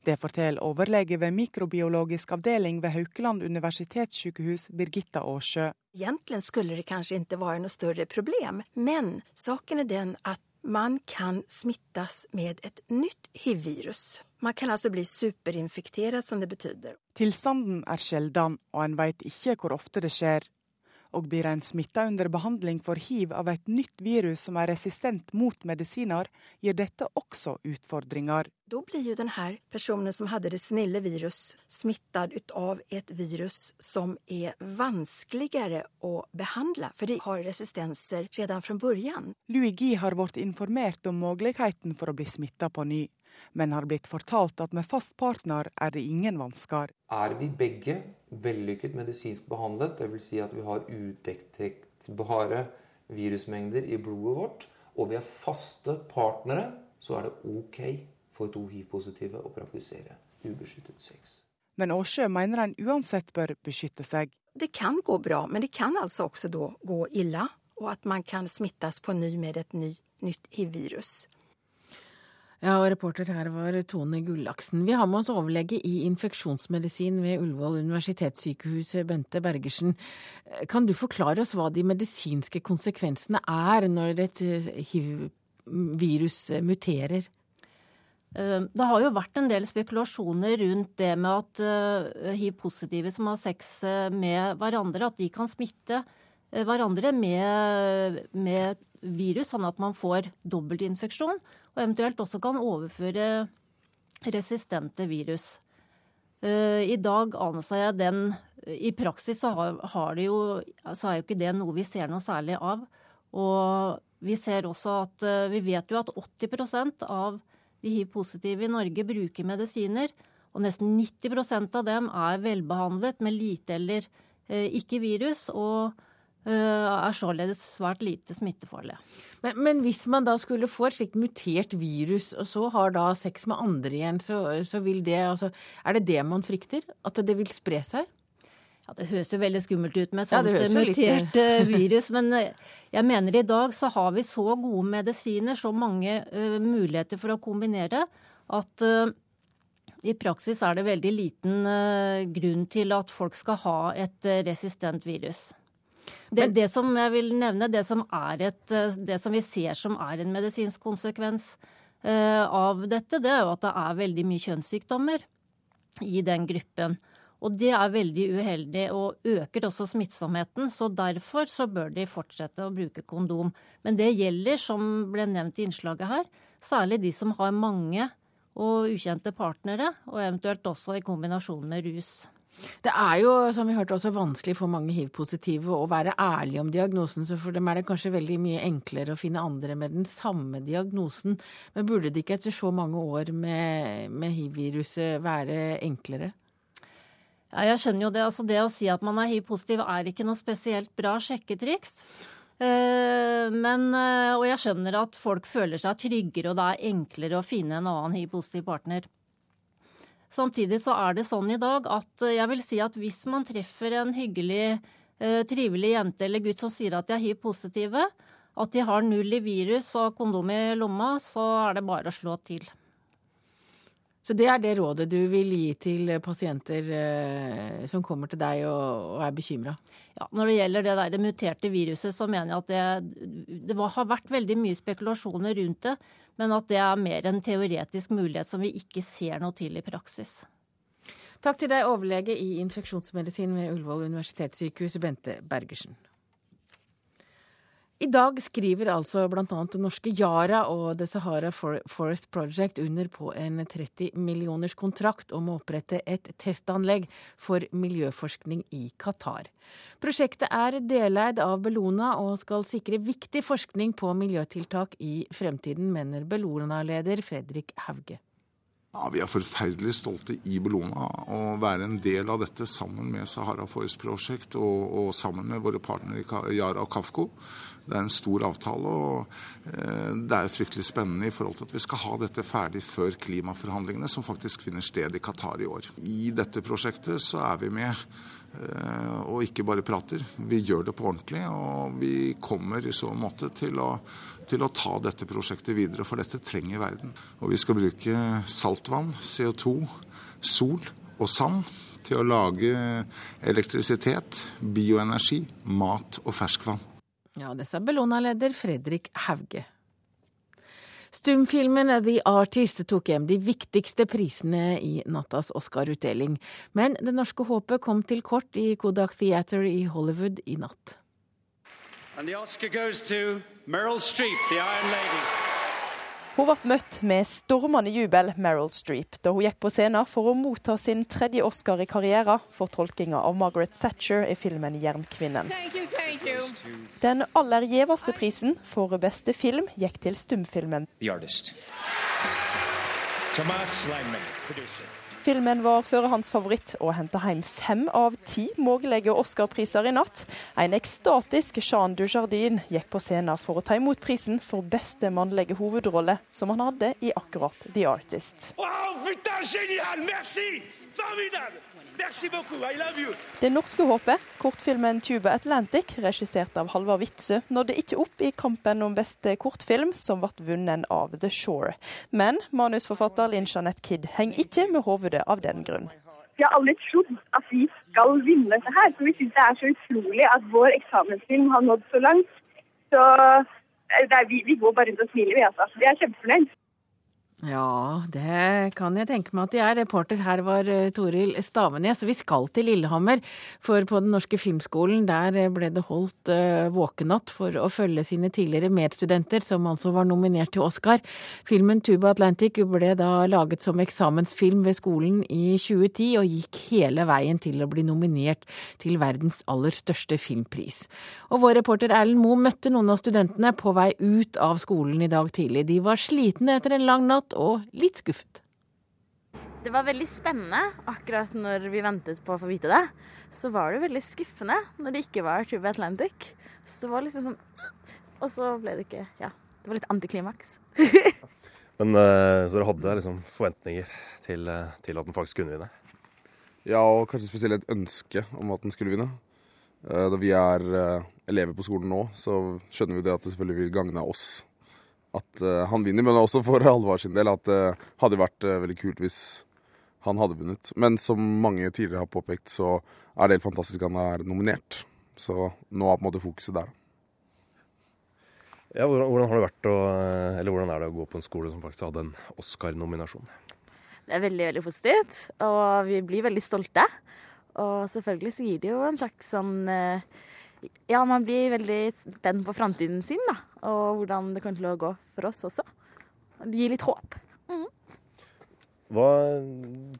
Det forteller overlege ved mikrobiologisk avdeling ved Haukeland universitetssykehus Birgitta Aarsjø. Egentlig skulle det kanskje ikke være noe større problem, men saken er den at man kan smittes med et nytt hiv-virus. Man kan altså bli superinfektert, som det betyr. Tilstanden er sjelden, og en vet ikke hvor ofte det skjer og blir en smitta under behandling for hiv av et nytt virus som er resistent mot medisiner, gir dette også utfordringer. Da blir jo denne personen som hadde det snille virus, smittet av et virus som er vanskeligere å behandle, for de har resistenser redan fra begynnelsen. Louis Guy har blitt informert om muligheten for å bli smitta på ny men har blitt fortalt at med fast partner er det ingen vansker. Er vi begge vellykket medisinsk behandlet, dvs. Si at vi har udetektbare virusmengder i blodet vårt, og vi er faste partnere, så er det OK for to hiv-positive å praktisere ubeskyttet sex. Men Åsjø mener en uansett bør beskytte seg. Det kan gå bra, men det kan altså også da gå ille, og at man kan smittes på ny med et ny, nytt hiv-virus. Ja, og reporter her var Tone Gullaksen. Vi har med oss overlege i infeksjonsmedisin ved Ullevål universitetssykehus, Bente Bergersen. Kan du forklare oss hva de medisinske konsekvensene er når et eh, hiv-virus muterer? Eh, det har jo vært en del spekulasjoner rundt det med at eh, hiv-positive som har sex med hverandre, at de kan smitte hverandre med, med virus, sånn at man får dobbeltinfeksjon og eventuelt også kan overføre resistente virus. Eh, I dag anser jeg den I praksis så, har, jo, så er jo ikke det noe vi ser noe særlig av. Og vi ser også at eh, vi vet jo at 80% av de hiv-positive i Norge bruker medisiner. Og nesten 90% av dem er velbehandlet med lite eller eh, ikke virus. Og er således svært lite smittefarlige. Men, men, hvis man da skulle få et slikt mutert virus, og så har da sex med andre igjen, så, så vil det altså Er det det man frykter? At det vil spre seg? Ja, Det høres jo veldig skummelt ut med et sånt ja, mutert litt... Eh, virus. Men eh, jeg mener i dag så har vi så gode medisiner, så mange uh, muligheter for å kombinere, at uh, i praksis er det veldig liten uh, grunn til at folk skal ha et resistent virus. Det, det, som jeg vil nevne, det som, et, det som, vi ser som er en medisinsk konsekvens av dette, det er jo at det er veldig mye kjønnssykdommer i den gruppen. Og det er veldig uheldig og øker også smittsomheten. Så derfor så bør de fortsette å bruke kondom. Men det gjelder, som ble nevnt i innslaget her, særlig de som har mange og ukjente partnere, og eventuelt også i kombinasjon med rus. Det er jo, som vi hørte, også vanskelig for mange hiv-positive å være ærlige om diagnosen, så for dem er det kanskje veldig mye enklere å finne andre med den samme diagnosen. Men burde det ikke etter så mange år med, med hiv-viruset være enklere? Ja, jeg skjønner jo det. Altså det å si at man er hiv-positiv er ikke noe spesielt bra sjekketriks. Eh, men, eh, og jeg skjønner at folk føler seg tryggere, og det er enklere å finne en annen hiv-positiv partner. Samtidig så er det sånn i dag at eh, jeg vil si at hvis man treffer en hyggelig, trivelig jente eller gutt som sier at de er hiv-positive, at de har null i virus og kondom i lomma, så er det bare å slå til. Så det er det rådet du vil gi til pasienter eh, som kommer til deg og, og er bekymra? Ja, når det gjelder det der det muterte viruset, så mener jeg at det, det var, har vært veldig mye spekulasjoner rundt det, men at det er mer en teoretisk mulighet som vi ikke ser noe til i praksis. Takk til deg, overlege i infeksjonsmedisin ved Ullevål universitetssykehus, Bente Bergersen. I dag skriver altså bl.a. det norske Yara og The Sahara Forest Project under på en 30 millioners kontrakt om å opprette et testanlegg for miljøforskning i Qatar. Prosjektet er deleid av Bellona og skal sikre viktig forskning på miljøtiltak i fremtiden, mener Bellona-leder Fredrik Hauge. Ja, Vi er forferdelig stolte i Bellona å være en del av dette sammen med Sahara Forest Project og, og sammen med våre partnere Yara og Kafko. Det er en stor avtale, og eh, det er fryktelig spennende i forhold til at vi skal ha dette ferdig før klimaforhandlingene, som faktisk finner sted i Qatar i år. I dette prosjektet så er vi med og ikke bare prater. Vi gjør det på ordentlig, og vi kommer i så måte til å til å ta dette prosjektet videre, for dette trenger verden. Og vi skal bruke saltvann, CO2, sol og sand til å lage elektrisitet, bioenergi, mat og ferskvann. Ja, det sa Bellona-leder Fredrik Hauge. Stumfilmen The Artist tok hjem de viktigste prisene i nattas Oscar-utdeling. Men det norske håpet kom til kort i Kodak Theater i Hollywood i natt. And the Oscar goes to Meryl Streep, the Iron Lady. Hun ble møtt med stormende jubel, Meryl Streep, da hun gikk på scenen for å motta sin tredje Oscar i karrieren for tolkinga av Margaret Thatcher i filmen 'Jernkvinnen'. Den aller gjeveste prisen for beste film gikk til stumfilmen. The Artist. Thomas Langman, producer. Filmen var førerhandsfavoritt og henta hjem fem av ti mulige Oscar-priser i natt. En ekstatisk Jean Dujardin gikk på scenen for å ta imot prisen for beste mannlige hovedrolle, som han hadde i akkurat The Artist. Wow, putain, genial, merci! Formidable! Det norske håpet, kortfilmen 'Tuba Atlantic', regissert av Halvard Witzøe, nådde ikke opp i kampen om beste kortfilm, som ble vunnet av The Shore. Men manusforfatter Linn Jeanette Kidd henger ikke med hovedet av den grunn. Vi har aldri trodd at vi skal vinne dette her, for vi syns det er så utrolig at vår eksamensfilm har nådd så langt. Så eh, er, vi, vi, går bare rundt og smiler, vi altså. Vi er kjempefornøyd. Ja, det kan jeg tenke meg at de er. Reporter her var eh, Toril Stavenes. Vi skal til Lillehammer, for på Den norske filmskolen der ble det holdt uh, våkenatt for å følge sine tidligere medstudenter, som altså var nominert til Oscar. Filmen Tuba Atlantic ble da laget som eksamensfilm ved skolen i 2010, og gikk hele veien til å bli nominert til verdens aller største filmpris. Og vår reporter Erlend Moe møtte noen av studentene på vei ut av skolen i dag tidlig. De var slitne etter en lang natt opptatt og litt skuffet. Det var veldig spennende akkurat når vi ventet på å få vite det. Så var det veldig skuffende når det ikke var True Atlantic. Så det var liksom sånn Og så ble det ikke Ja, det var litt antiklimaks. Men uh, Så dere hadde liksom forventninger til, uh, til, at den faktisk kunne vinne? Ja, og kanskje spesielt et ønske om at den skulle vinne. Uh, da vi er elever på skolen nå, så skjønner vi det at det selvfølgelig vil gagne oss at uh, han vinner, men også for Halvard sin del at det uh, hadde vært uh, veldig kult hvis han hadde vunnet. Men som mange tidligere har påpekt, så er det helt fantastisk at han er nominert. Så nå er på en måte fokuset der. Ja, hvordan, hvordan, har det vært å, eller hvordan er det å gå på en skole som faktisk hadde en Oscar-nominasjon? Det er veldig veldig positivt, og vi blir veldig stolte. Og selvfølgelig så gir det jo en slags sånn eh, Ja, man blir veldig spent på framtiden sin, da. Og hvordan det kommer til å gå for oss også. Det gir litt håp. Mm. Hva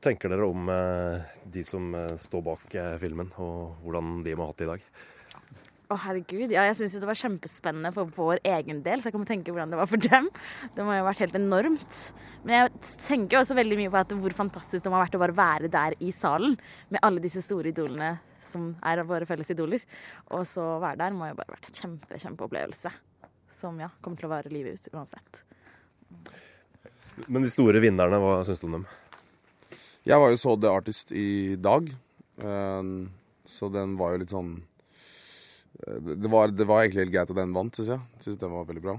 tenker dere om eh, de som eh, står bak filmen, og hvordan de må ha hatt det i dag? Å, oh, herregud. Ja, jeg syns det var kjempespennende for vår egen del, så jeg kan tenke hvordan det var for dem. Det må jo ha vært helt enormt. Men jeg tenker også veldig mye på at hvor fantastisk det må ha vært å bare være der i salen med alle disse store idolene som er våre felles idoler. Og så være der må jo bare ha vært en kjempe, kjempeopplevelse. Som ja, kommer til å vare livet ut uansett. Men de store vinnerne, hva syns du om dem? Jeg var jo så The Artist i dag, eh, så den var jo litt sånn det var, det var, egentlig helt greit at den vant, syns jeg. Syns den var veldig bra.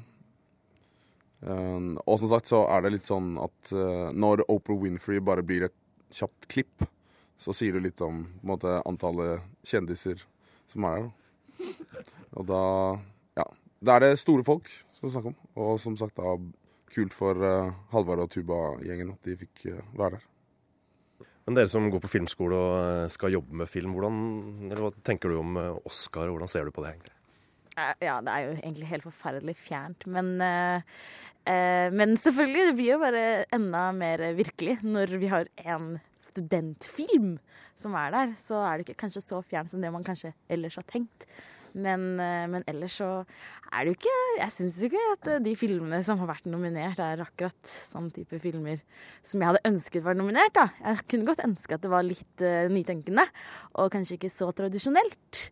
Um, og som sagt så er det litt sånn at når Oprah Winfrey bare blir et kjapt klipp, så sier du litt om på en måte, antallet kjendiser som er der. Og da Da er det store folk som vi snakker om. Og som sagt da kult for uh, Halvard og Tuba-gjengen at de fikk uh, være der. Men dere som går på filmskole og eh, skal jobbe med film, hvordan, hva tenker du om Oscar, og hvordan ser du på det egentlig? Ja, det er jo egentlig helt forferdelig fjernt. Men, eh, men selvfølgelig, det blir jo bare enda mer virkelig når vi har en studentfilm som er der. Så er det ikke kanskje så fjernt som det man kanskje ellers har tenkt. Men, eh, men, ellers så er det jo ikke Jeg syns ikke at de filmene som har vært nominert, er akkurat sånn type filmer som jeg hadde ønsket var nominert. da. Jeg kunne godt ønske at det var litt uh, nytenkende, og kanskje ikke så tradisjonelt.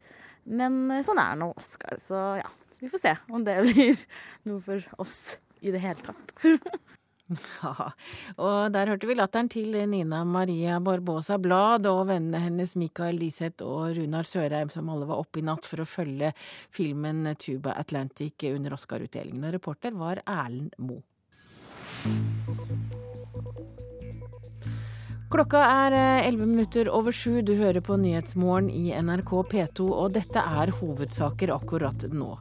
Men sånn er nå Oscar, så ja. Så vi får se om det blir noe for oss i det hele tatt. Ja, og der hørte vi latteren til Nina Maria Barbosa Blad og vennene hennes Mikael Liseth og Runar Sørheim, som alle var oppe i natt for å følge filmen Tuba Atlantic under Oscar-utdelingen. Og reporter var Erlend Moe. Klokka er 11 eh, minutter over sju. Du hører på Nyhetsmorgen i NRK P2, og dette er hovedsaker akkurat nå.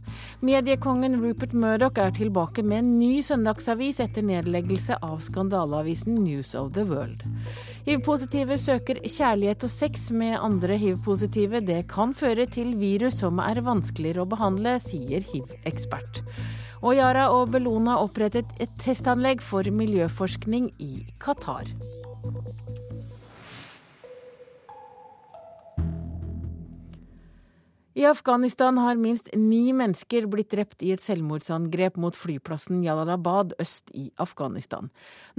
Mediekongen Rupert Murdoch er tilbake med en ny søndagsavis etter nedleggelse av skandaleavisen News of the World. Hiv-positive søker kjærlighet og sex med andre hiv-positive. Det kan føre til virus som er vanskeligere å behandle, sier hiv-ekspert. Og Yara og Bellona opprettet et testanlegg for miljøforskning i Qatar. I Afghanistan har minst ni mennesker blitt drept i et selvmordsangrep mot flyplassen Jalalabad øst i Afghanistan.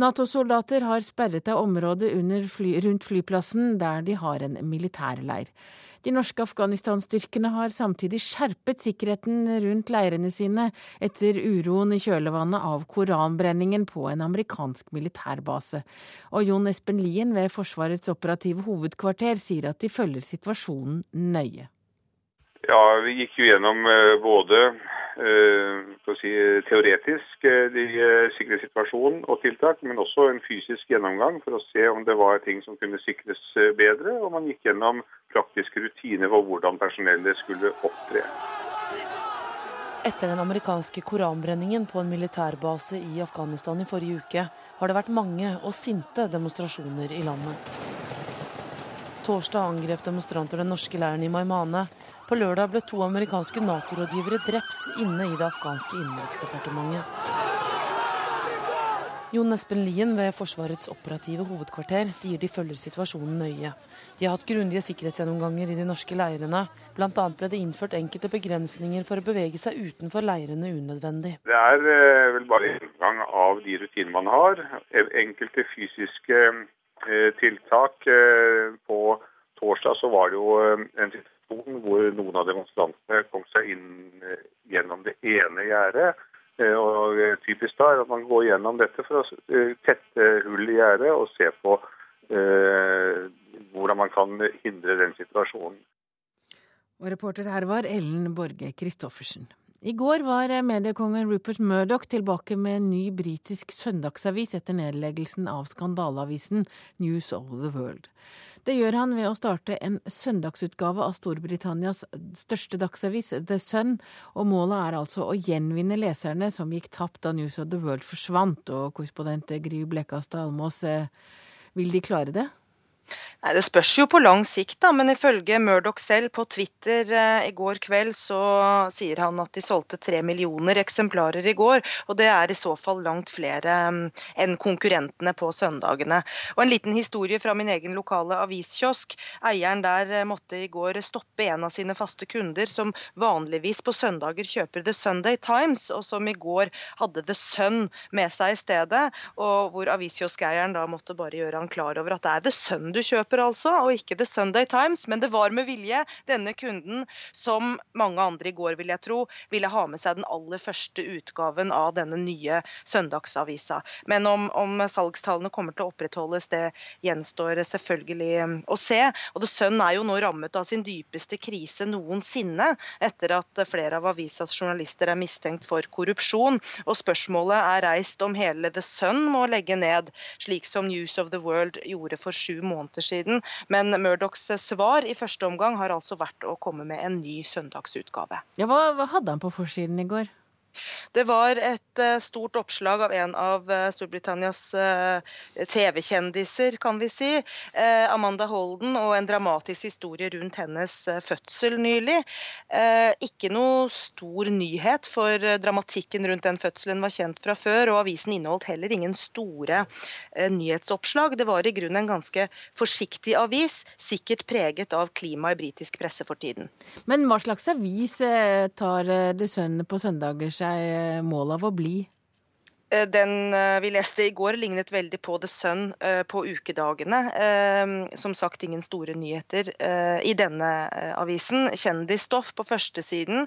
Nato-soldater har sperret av området fly, rundt flyplassen, der de har en militærleir. De norske Afghanistan-styrkene har samtidig skjerpet sikkerheten rundt leirene sine etter uroen i kjølvannet av koranbrenningen på en amerikansk militærbase. Og Jon Espen Lien ved Forsvarets operative hovedkvarter sier at de følger situasjonen nøye. Ja, vi gikk jo gjennom eh, både eh, si, teoretisk eh, de, sikkerhetssituasjonen og tiltak, men også en fysisk gjennomgang for å se om det var ting som kunne sikres bedre. Og man gikk gjennom praktiske rutiner for hvordan personellet skulle opptre. Etter den amerikanske koranbrenningen på en militærbase i Afghanistan i forrige uke, har det vært mange og sinte demonstrasjoner i landet. Torsdag angrep demonstranter den norske leiren i Maimane, på lørdag ble to amerikanske Nato-rådgivere drept inne i det afghanske innenriksdepartementet. Jon Espen Lien ved Forsvarets operative hovedkvarter sier de følger situasjonen nøye. De har hatt grundige sikkerhetsgjennomganger i de norske leirene. Bl.a. ble det innført enkelte begrensninger for å bevege seg utenfor leirene unødvendig. Det er eh, vel bare inngang av de rutinene man har. Enkelte fysiske eh, tiltak. Eh, på torsdag så var det jo en situasjon hvor noen av demonstrantene kom seg inn eh, gjennom det ene gjerdet. Eh, og eh, typisk da er at man går gjennom dette for å tette hull i gjerdet og se på eh, hvordan man kan hindre den situasjonen. Og reporter her var Ellen Borge Christoffersen. I går var mediekongen Rupert Murdoch tilbake med en ny britisk søndagsavis etter nedleggelsen av skandaleavisen News of the World. Det gjør han ved å starte en søndagsutgave av Storbritannias største dagsavis, The Sun, og målet er altså å gjenvinne leserne som gikk tapt da News of the World forsvant. Og korrespondent Gry Blekastad Almås, eh, vil de klare det? Nei, Det spørs jo på lang sikt, da, men ifølge Murdoch selv på Twitter eh, i går kveld, så sier han at de solgte tre millioner eksemplarer i går. Og det er i så fall langt flere um, enn konkurrentene på søndagene. Og En liten historie fra min egen lokale aviskiosk. Eieren der eh, måtte i går stoppe en av sine faste kunder, som vanligvis på søndager kjøper The Sunday Times, og som i går hadde The Sun med seg i stedet. Og hvor aviskioskeieren da måtte bare gjøre han klar over at det er The Sun du kjøper, altså, og ikke The Sunday Times. Men det var med vilje denne kunden, som mange andre i går, vil jeg tro, ville ha med seg den aller første utgaven av denne nye søndagsavisa. Men om, om salgstallene kommer til å opprettholdes, det gjenstår selvfølgelig um, å se. Og The Sun er jo nå rammet av sin dypeste krise noensinne, etter at flere av avisas journalister er mistenkt for korrupsjon. Og spørsmålet er reist om hele The Sun må legge ned, slik som News of the World gjorde for sju måneder måneder siden. Men Murdochs svar i første omgang har altså vært å komme med en ny søndagsutgave. Ja, hva, hva hadde han på forsiden i går? Det var et uh, stort oppslag av en av uh, Storbritannias uh, TV-kjendiser, kan vi si. Amanda Holden, og en dramatisk historie rundt hennes fødsel nylig. ikke noe stor nyhet, for dramatikken rundt den fødselen var kjent fra før. Og avisen inneholdt heller ingen store nyhetsoppslag. Det var i grunnen en ganske forsiktig avis, sikkert preget av klimaet i britisk presse for tiden. Men hva slags avis tar The Sun på søndager seg seg eh, mål av å bli? Eh, den eh, vi leste i går lignet veldig på The Sun på ukedagene. Som sagt ingen store nyheter i denne avisen. Kjendisstoff på førstesiden.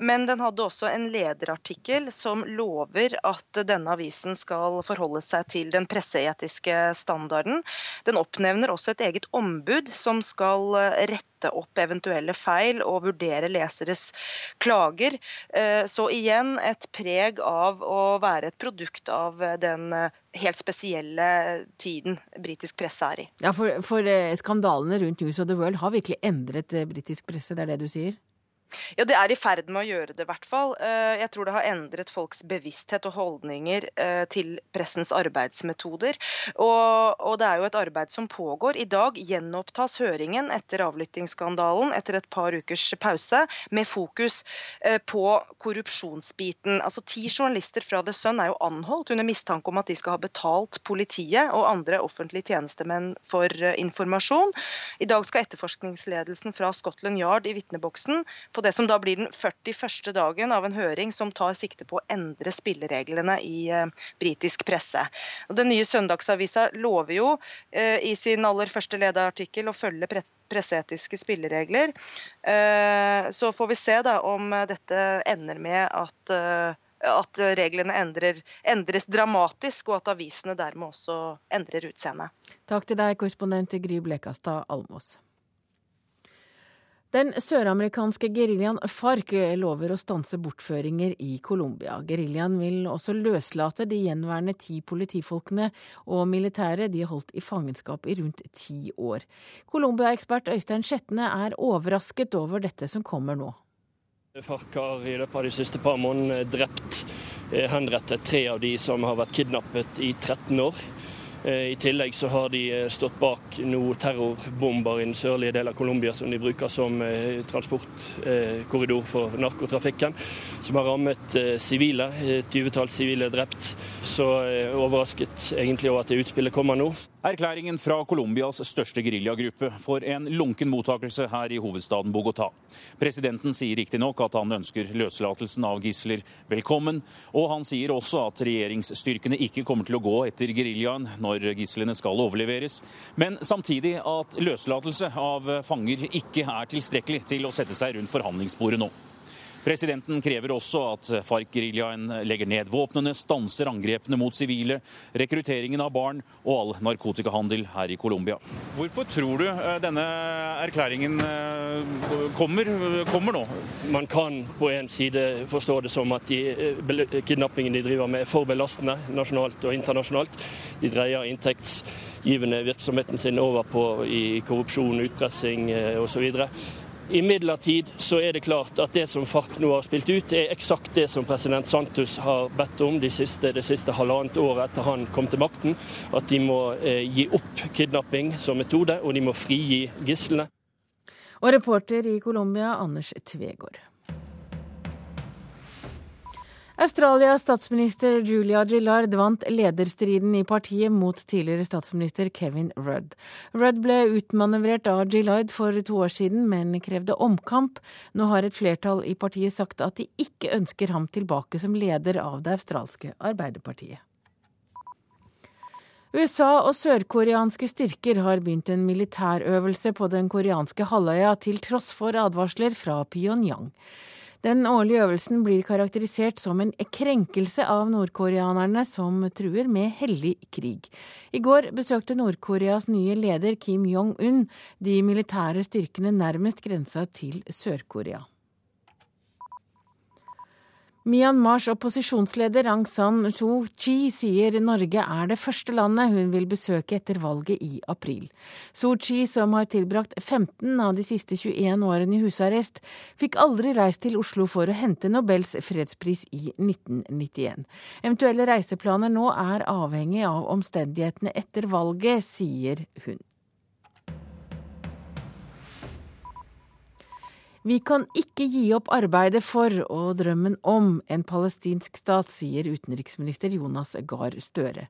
Men den hadde også en lederartikkel som lover at denne avisen skal forholde seg til den presseetiske standarden. Den oppnevner også et eget ombud som skal rette rette opp eventuelle feil og vurdere leseres klager. Eh, så igjen et preg av å være et produkt av den eh, helt spesielle tiden britisk presse er i. Ja, For, for eh, skandalene rundt News of the World har virkelig endret britisk presse, det er det du sier? Ja, det er i ferd med å gjøre det, i hvert fall. Eh, jeg tror det har endret folks bevissthet og holdninger eh, til pressens arbeidsmetoder. Og, og, det er jo et arbeid som pågår. I dag gjenopptas høringen etter avlyttingsskandalen etter et par ukers pause, med fokus eh, på korrupsjonsbiten. Altså Ti journalister fra The Sun er jo anholdt under mistanke om at de skal ha betalt politiet og andre offentlige tjenestemenn for informasjon. I dag skal etterforskningsledelsen fra Scotland Yard i vitneboksen på det som da blir den 41. dagen av en høring som tar sikte på å endre spillereglene i eh, britisk presse. Og den nye søndagsavisa lover jo eh, i sin aller første lederartikkel å følge pre presseetiske spilleregler. Eh, så får vi se da om dette ender med at at reglene endrer, endres dramatisk, og at avisene dermed også endrer utseende. Takk til deg, korrespondent Gry Blekastad Almås. Den søramerikanske geriljaen FARC lover å stanse bortføringer i Colombia. Geriljaen vil også løslate de gjenværende ti politifolkene og militære de har holdt i fangenskap i rundt ti år. Colombia-ekspert Øystein Skjetne er overrasket over dette som kommer nå. FARC har i løpet av de siste par månedene drept, eh, henrettet tre av de som har vært kidnappet i 13 år. Eh, I tillegg så har de eh, stått bak noen terrorbomber i den sørlige delen av Colombia som de bruker som eh, transportkorridor for narkotrafikken, som har rammet sivile. Et tyvetall sivile drept. Så overrasket egentlig over at det utspillet kommer nå. Erklæringen fra Colombias største geriljagruppe får en lunken mottakelse her i hovedstaden Bogotá. Presidenten sier riktignok at han ønsker løslatelsen av gisler velkommen, og han sier også at regjeringsstyrkene ikke kommer til å gå etter geriljaen når gislene skal overleveres, men samtidig at løslatelse av fanger ikke er tilstrekkelig til å sette seg rundt forhandlingsbordet nå. Presidenten krever også at FARC-geriljaen legger ned våpnene, stanser angrepene mot sivile, rekrutteringen av barn og all narkotikahandel her i Colombia. Hvorfor tror du eh, denne erklæringen eh, kommer, kommer nå? Man kan på en side forstå det som at de eh, kidnappingen de driver med er for belastende nasjonalt og internasjonalt. De dreier inntektsgivende virksomheten sin over på i korrupsjon, utpressing osv. Imidlertid så er det klart at det som FARC nå har spilt ut, er eksakt det som president Santos har bedt om de siste, det siste halvannet året etter han kom til makten. At de må eh, gi opp kidnapping som metode, og de må frigi gislene. Og reporter i Colombia, Anders Tvegård. Australias statsminister Julia Gillard vant lederstriden i partiet mot tidligere statsminister Kevin Rudd. Rudd ble utmanøvrert av Gillard for to år siden, men krevde omkamp. Nå har et flertall i partiet sagt at de ikke ønsker ham tilbake som leder av det australske Arbeiderpartiet. USA og sørkoreanske styrker har begynt en militærøvelse på den koreanske halvøya, til tross for advarsler fra Pyongyang. Den årlige øvelsen blir karakterisert som en krenkelse av nordkoreanerne som truer med hellig krig. I går besøkte Nord-Koreas nye leder Kim Jong-un de militære styrkene nærmest grensa til Sør-Korea. Myanmars opposisjonsleder Aung San Suu Kyi sier Norge er det første landet hun vil besøke etter valget i april. Suu Kyi, som har tilbrakt 15 av de siste 21 årene i husarrest, fikk aldri reist til Oslo for å hente Nobels fredspris i 1991. Eventuelle reiseplaner nå er avhengig av omstendighetene etter valget, sier hun. Vi kan ikke gi opp arbeidet for og drømmen om en palestinsk stat, sier utenriksminister Jonas Gahr Støre.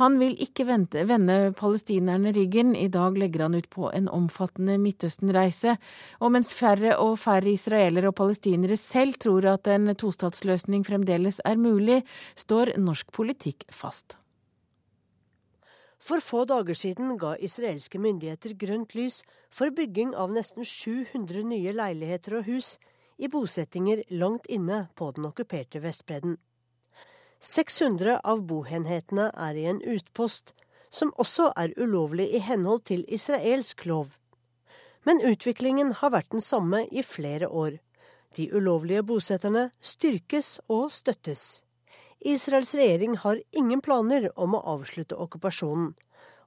Han vil ikke vente, vende palestinerne ryggen. I dag legger han ut på en omfattende Midtøsten-reise. Og mens færre og færre israelere og palestinere selv tror at en tostatsløsning fremdeles er mulig, står norsk politikk fast. For få dager siden ga israelske myndigheter grønt lys for bygging av nesten 700 nye leiligheter og hus i bosettinger langt inne på den okkuperte Vestbredden. 600 av boenhetene er i en utpost, som også er ulovlig i henhold til israelsk lov. Men utviklingen har vært den samme i flere år. De ulovlige bosetterne styrkes og støttes. Israels regjering har ingen planer om å avslutte okkupasjonen,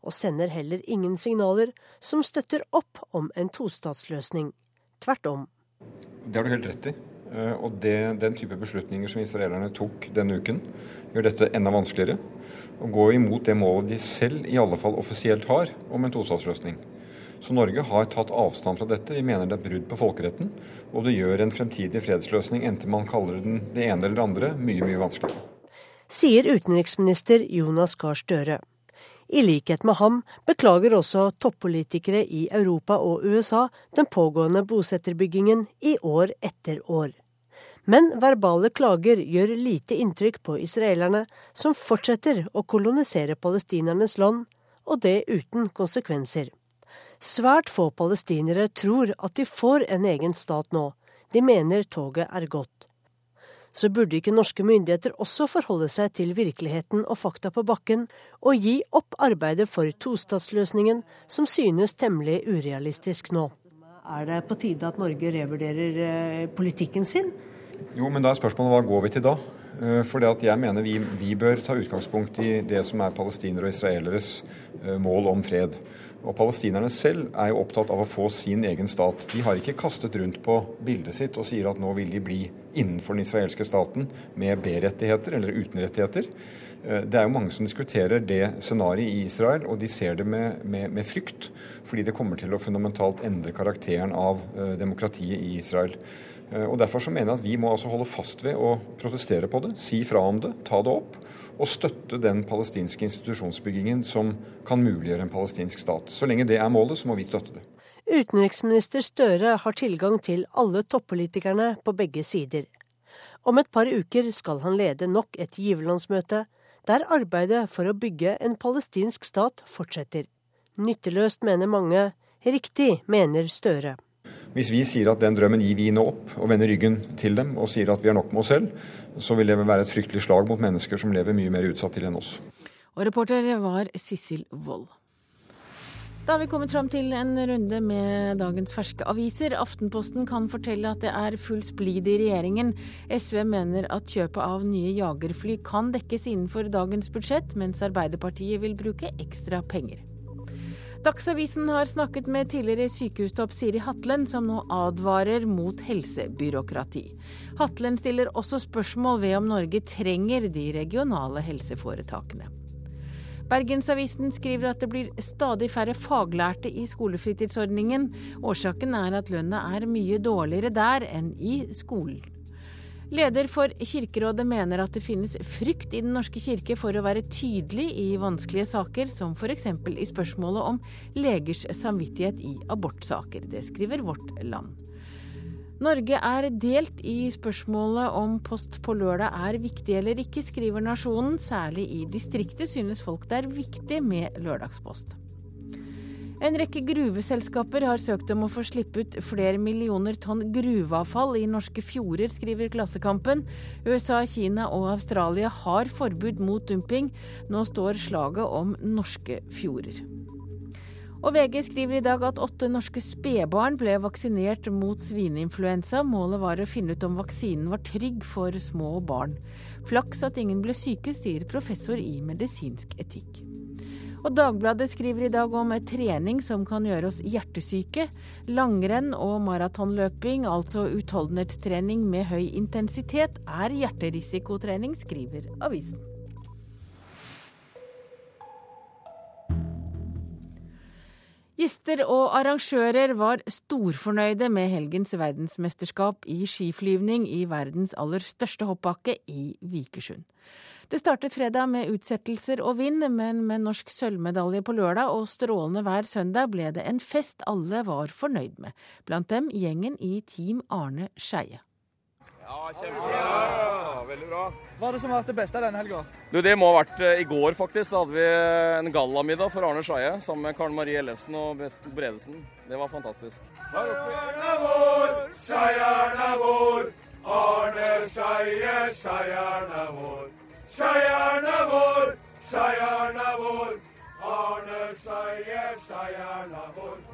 og sender heller ingen signaler som støtter opp om en tostatsløsning. Tvert om. Det har du helt rett i. Eh, og det, den type beslutninger som israelerne tok denne uken, gjør dette enda vanskeligere. Og går imot det målet de selv i alle fall offisielt har om en tostatsløsning. Så Norge har tatt avstand fra dette. Vi mener det er brudd på folkeretten. Og det gjør en fremtidig fredsløsning, enten man kaller den det ene eller det andre, mye, mye vanskeligere sier utenriksminister Jonas Gahr Støre. I likhet med ham beklager også toppolitikere i Europa og USA den pågående bosetterbyggingen i år etter år. Men verbale klager gjør lite inntrykk på israelerne, som fortsetter å kolonisere palestinernes land, og det uten konsekvenser. Svært få palestinere tror at de får en egen stat nå. De mener toget er gått så burde ikke norske myndigheter også forholde seg til virkeligheten og fakta på bakken, og gi opp arbeidet for tostatsløsningen, som synes temmelig urealistisk nå. Er det på tide at Norge revurderer eh, politikken sin? Jo, men da er spørsmålet hva går vi til da? Eh, for jeg mener vi, vi, bør ta utgangspunkt i det som er palestinere og israeleres eh, mål om fred. Og Palestinerne selv er jo opptatt av å få sin egen stat. De har ikke kastet rundt på bildet sitt og sier at nå vil de bli innenfor den israelske staten med B-rettigheter eller uten rettigheter. Eh, det er jo mange som diskuterer det scenarioet i Israel, og de ser det med, med, med, frykt. Fordi det kommer til å fundamentalt endre karakteren av uh, demokratiet i Israel. Uh, og Derfor så mener jeg at vi må altså holde fast ved å protestere på det, si fra om det, ta det opp og støtte den palestinske institusjonsbyggingen som kan muliggjøre en palestinsk stat. Så lenge det er målet, så må vi støtte det. Utenriksminister Støre har tilgang til alle toppolitikerne på begge sider. Om et par uker skal han lede nok et giverlandsmøte, der arbeidet for å bygge en palestinsk stat fortsetter. Nytteløst, mener mange. Riktig, mener Støre. Hvis vi sier at den drømmen gir vi nå opp, og vender ryggen til dem og sier at vi har nok med oss selv, så vil det være et fryktelig slag mot mennesker som lever mye mer utsatt til enn oss. Og reporter var Sissel Wold. Da har vi kommet fram til en runde med dagens ferske aviser. Aftenposten kan fortelle at det er full splid i regjeringen. SV mener at kjøpet av nye jagerfly kan dekkes innenfor dagens budsjett, mens Arbeiderpartiet vil bruke ekstra penger. Dagsavisen har snakket med tidligere sykehustopp Siri Hatlen, som nå advarer mot helsebyråkrati. Hatlen stiller også spørsmål ved om Norge trenger de regionale helseforetakene. Bergensavisen skriver at det blir stadig færre faglærte i skolefritidsordningen. Årsaken er at lønna er mye dårligere der enn i skolen. Leder for Kirkerådet mener at det finnes frykt i Den norske kirke for å være tydelig i vanskelige saker, som f.eks. i spørsmålet om legers samvittighet i abortsaker. Det skriver Vårt Land. Norge er delt i spørsmålet om post på lørdag er viktig eller ikke, skriver Nasjonen. Særlig i distriktet synes folk det er viktig med lørdagspost. En rekke gruveselskaper har søkt om å få slippe ut flere millioner tonn gruveavfall i norske fjorder, skriver Klassekampen. USA, Kina og Australia har forbud mot dumping. Nå står slaget om norske fjorder. Og VG skriver i dag at åtte norske spedbarn ble vaksinert mot svineinfluensa. Målet var å finne ut om vaksinen var trygg for små barn. Flaks at ingen ble syke, sier professor i medisinsk etikk. Og Dagbladet skriver i dag om trening som kan gjøre oss hjertesyke. Langrenn og maratonløping, altså utholdenhetstrening med høy intensitet, er hjerterisikotrening, skriver avisen. Gjester og arrangører var storfornøyde med helgens verdensmesterskap i skiflyvning i verdens aller største hoppbakke i Vikersund. Det startet fredag med utsettelser og vind, men med norsk sølvmedalje på lørdag og strålende hver søndag ble det en fest alle var fornøyd med, blant dem gjengen i Team Arne Skeie. Ja, kjempebra. veldig bra. Hva er det som har vært det beste denne helga? Det må ha vært eh, i går, faktisk. Da hadde vi en gallamiddag for Arne Skeie sammen med Karen Marie Ellefsen og Bredesen. Det var fantastisk. Skeierna vår, Skeierna vår. Arne Skeie, Skeierna vår. Skeierna vår, Skeierna vår.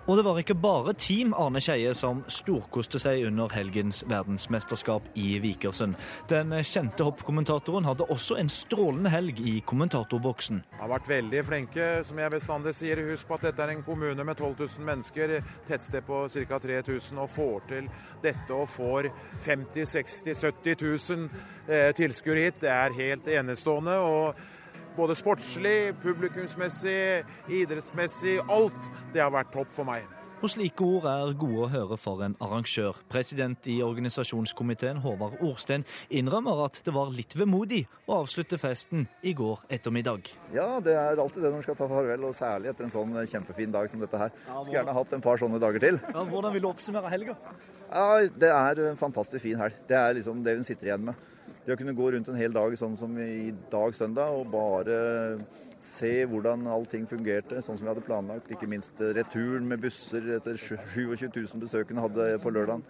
Og det var ikke bare Team Arne Skeie som storkoste seg under helgens verdensmesterskap i Vikersund. Den kjente hoppkommentatoren hadde også en strålende helg i kommentatorboksen. Har vært veldig flinke, som jeg bestandig sier. Husk på at dette er en kommune med 12 000 mennesker, tettsted på ca. 3000, og får til dette og får 50 60 70 000 tilskuere hit. Det er helt enestående. og både sportslig, publikumsmessig, idrettsmessig. Alt. Det har vært topp for meg. Og slike ord er gode å høre for en arrangør. President i organisasjonskomiteen Håvard Orsten innrømmer at det var litt vemodig å avslutte festen i går ettermiddag. Ja, det er alltid det når man skal ta farvel, og særlig etter en sånn kjempefin dag som dette her. Skulle gjerne hatt en par sånne dager til. Ja, hvordan vil du oppsummere helga? Ja, Det er en fantastisk fin helg. Det er liksom det hun sitter igjen med. Det å kunne gå rundt en hel dag sånn som i dag søndag og bare se hvordan allting fungerte sånn som vi hadde planlagt. Ikke minst returen med busser etter 27 000 besøkende hadde på lørdag.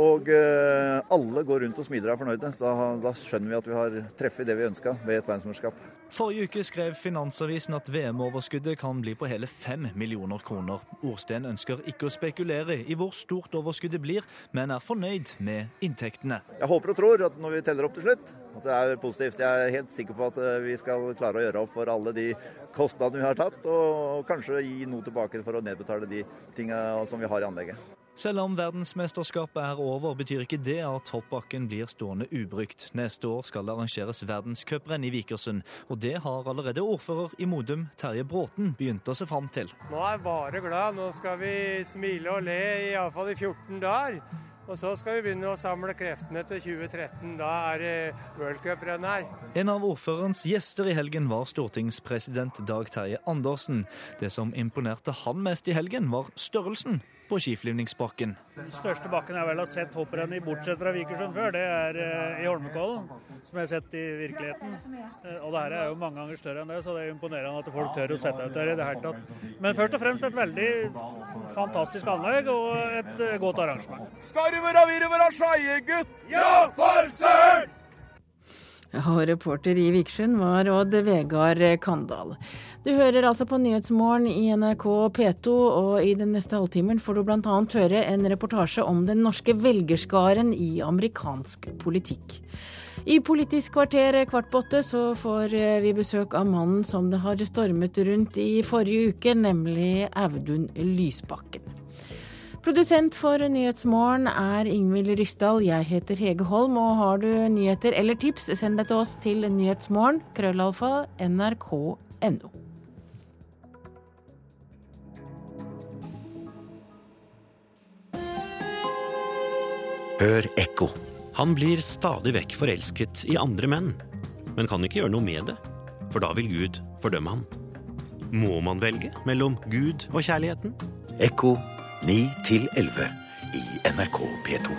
Og eh, alle går rundt og smiler og er fornøyde. Da, da, skjønner vi at vi har treffet det vi ønska ved et verdensmesterskap. Forrige uke skrev Finansavisen at VM-overskuddet kan bli på hele fem millioner kroner. Orsten ønsker ikke å spekulere i hvor stort overskuddet blir, men er fornøyd med inntektene. Jeg håper og tror at når vi teller opp til slutt, at det er positivt. Jeg er helt sikker på at eh, vi skal klare å gjøre opp for alle de kostnadene vi har tatt, og kanskje gi noe tilbake for å nedbetale de tingene som vi har i anlegget. Selv om verdensmesterskapet er over, betyr ikke det at hoppbakken blir stående ubrukt. Neste år skal det arrangeres verdenscuprenn i Vikersund, og det har allerede ordfører i Modum, Terje Bråten, begynt å se fram til. Nå er jeg bare glad. Nå skal vi smile og le iallfall i 14 dager. Og så skal vi begynne å samle kreftene til 2013. Da er det worldcuprenn her. En av ordførerens gjester i helgen var stortingspresident Dag Terje Andersen. Det som imponerte han mest i helgen, var størrelsen på skiflyvningsbakken. Den største bakken jeg vel har sett hopprenn i, bortsett fra Vikersund før, det er uh, i Holmenkollen. Som jeg har sett i virkeligheten. Uh, og det her er jo mange ganger større enn det, så det er imponerende at folk tør å sette ut der i det hele tatt. Men først og fremst et veldig fantastisk anlegg og et uh, godt arrangement. Skal du være virre skeie, gutt? Ja, for søren! Og reporter i Vikersund var Odd Vegard Kandal. Du hører altså på Nyhetsmorgen i NRK P2, og i den neste halvtimen får du bl.a. høre en reportasje om den norske velgerskaren i amerikansk politikk. I Politisk kvarter kvart på åtte så får vi besøk av mannen som det har stormet rundt i forrige uke, nemlig Audun Lysbakken. Produsent for Nyhetsmorgen er Ingvild Ryssdal. Jeg heter Hege Holm, og har du nyheter eller tips, send det til oss til nyhetsmorgen, krøllalfa, nrk.no. Hør ekko. Han blir stadig vekk forelsket i andre menn, men kan ikke gjøre noe med det, for da vil Gud fordømme ham. Må man velge mellom Gud og kjærligheten? Ekko 9 11 i NRK P2.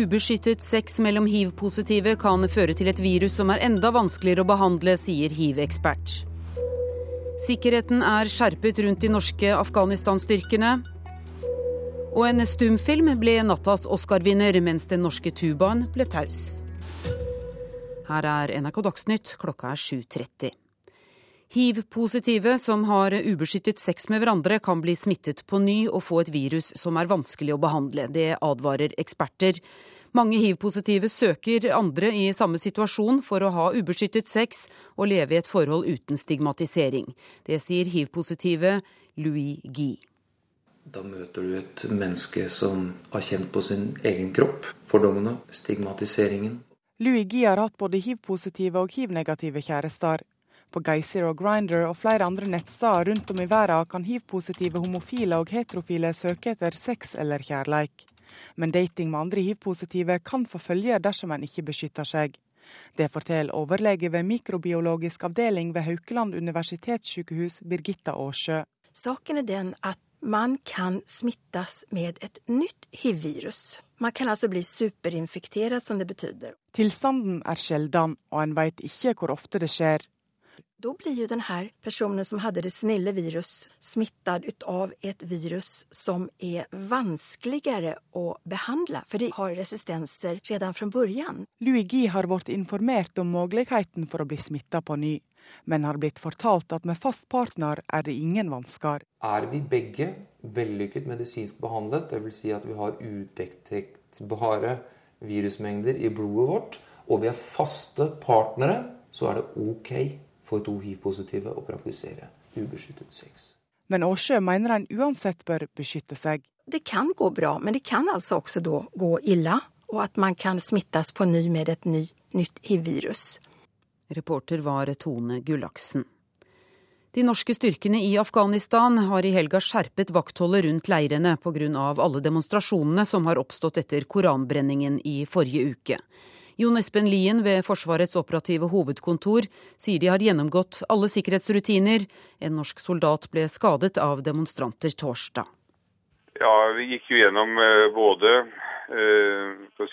Ubeskyttet sex mellom hiv-positive kan føre til et virus som er enda vanskeligere å behandle, sier hiv-ekspert. Sikkerheten er skjerpet rundt de norske Afghanistan-styrkene. Og en stumfilm ble nattas Oscar-vinner, mens den norske tubaen ble taus. Her er NRK Dagsnytt, klokka er 7.30. Hiv-positive som har ubeskyttet sex med hverandre, kan bli smittet på ny og få et virus som er vanskelig å behandle. Det advarer eksperter. Mange hiv-positive søker andre i samme situasjon for å ha ubeskyttet sex og leve i et forhold uten stigmatisering. Det sier hiv-positive Louis Guy. Da møter du et menneske som har kjent på sin egen kropp fordommene, stigmatiseringen. Louis Guy har hatt både hiv-positive og hiv-negative kjærester. På Geysir og Grindr og flere andre nettsteder rundt om i verden kan hiv-positive homofile og heterofile søke etter sex eller kjærleik. Men dating med andre hiv-positive kan få følger dersom en ikke beskytter seg. Det forteller overlege ved mikrobiologisk avdeling ved Haukeland universitetssykehus, Birgitta Aasjø. Saken er den at man kan smittes med et nytt hiv-virus. Man kan altså bli superinfektert, som det betyr. Tilstanden er sjelden, og en vet ikke hvor ofte det skjer. Da blir jo denne personen som hadde det snille virus, smittet av et virus som er vanskeligere å behandle, for de har resistenser redan fra begynnelsen. Louis Guy har blitt informert om muligheten for å bli smittet på ny, men har blitt fortalt at med fast partner er det ingen vansker. Er vi begge vellykket medisinsk behandlet, dvs. Si at vi har udetektbare virusmengder i blodet vårt, og vi er faste partnere, så er det OK for to hiv-positive å praktisere ubeskyttet sex. Men Aasjø mener en uansett bør beskytte seg. Det kan gå bra, men det kan altså også da gå ille, og at man kan smittes på ny med et ny, nytt hiv-virus. Reporter var Tone Gullaksen. De norske styrkene i Afghanistan har i helga skjerpet vaktholdet rundt leirene pga. alle demonstrasjonene som har oppstått etter koranbrenningen i forrige uke. Jon Espen Lien ved Forsvarets operative hovedkontor sier de har gjennomgått alle sikkerhetsrutiner. En norsk soldat ble skadet av demonstranter torsdag. Ja, Vi gikk jo gjennom både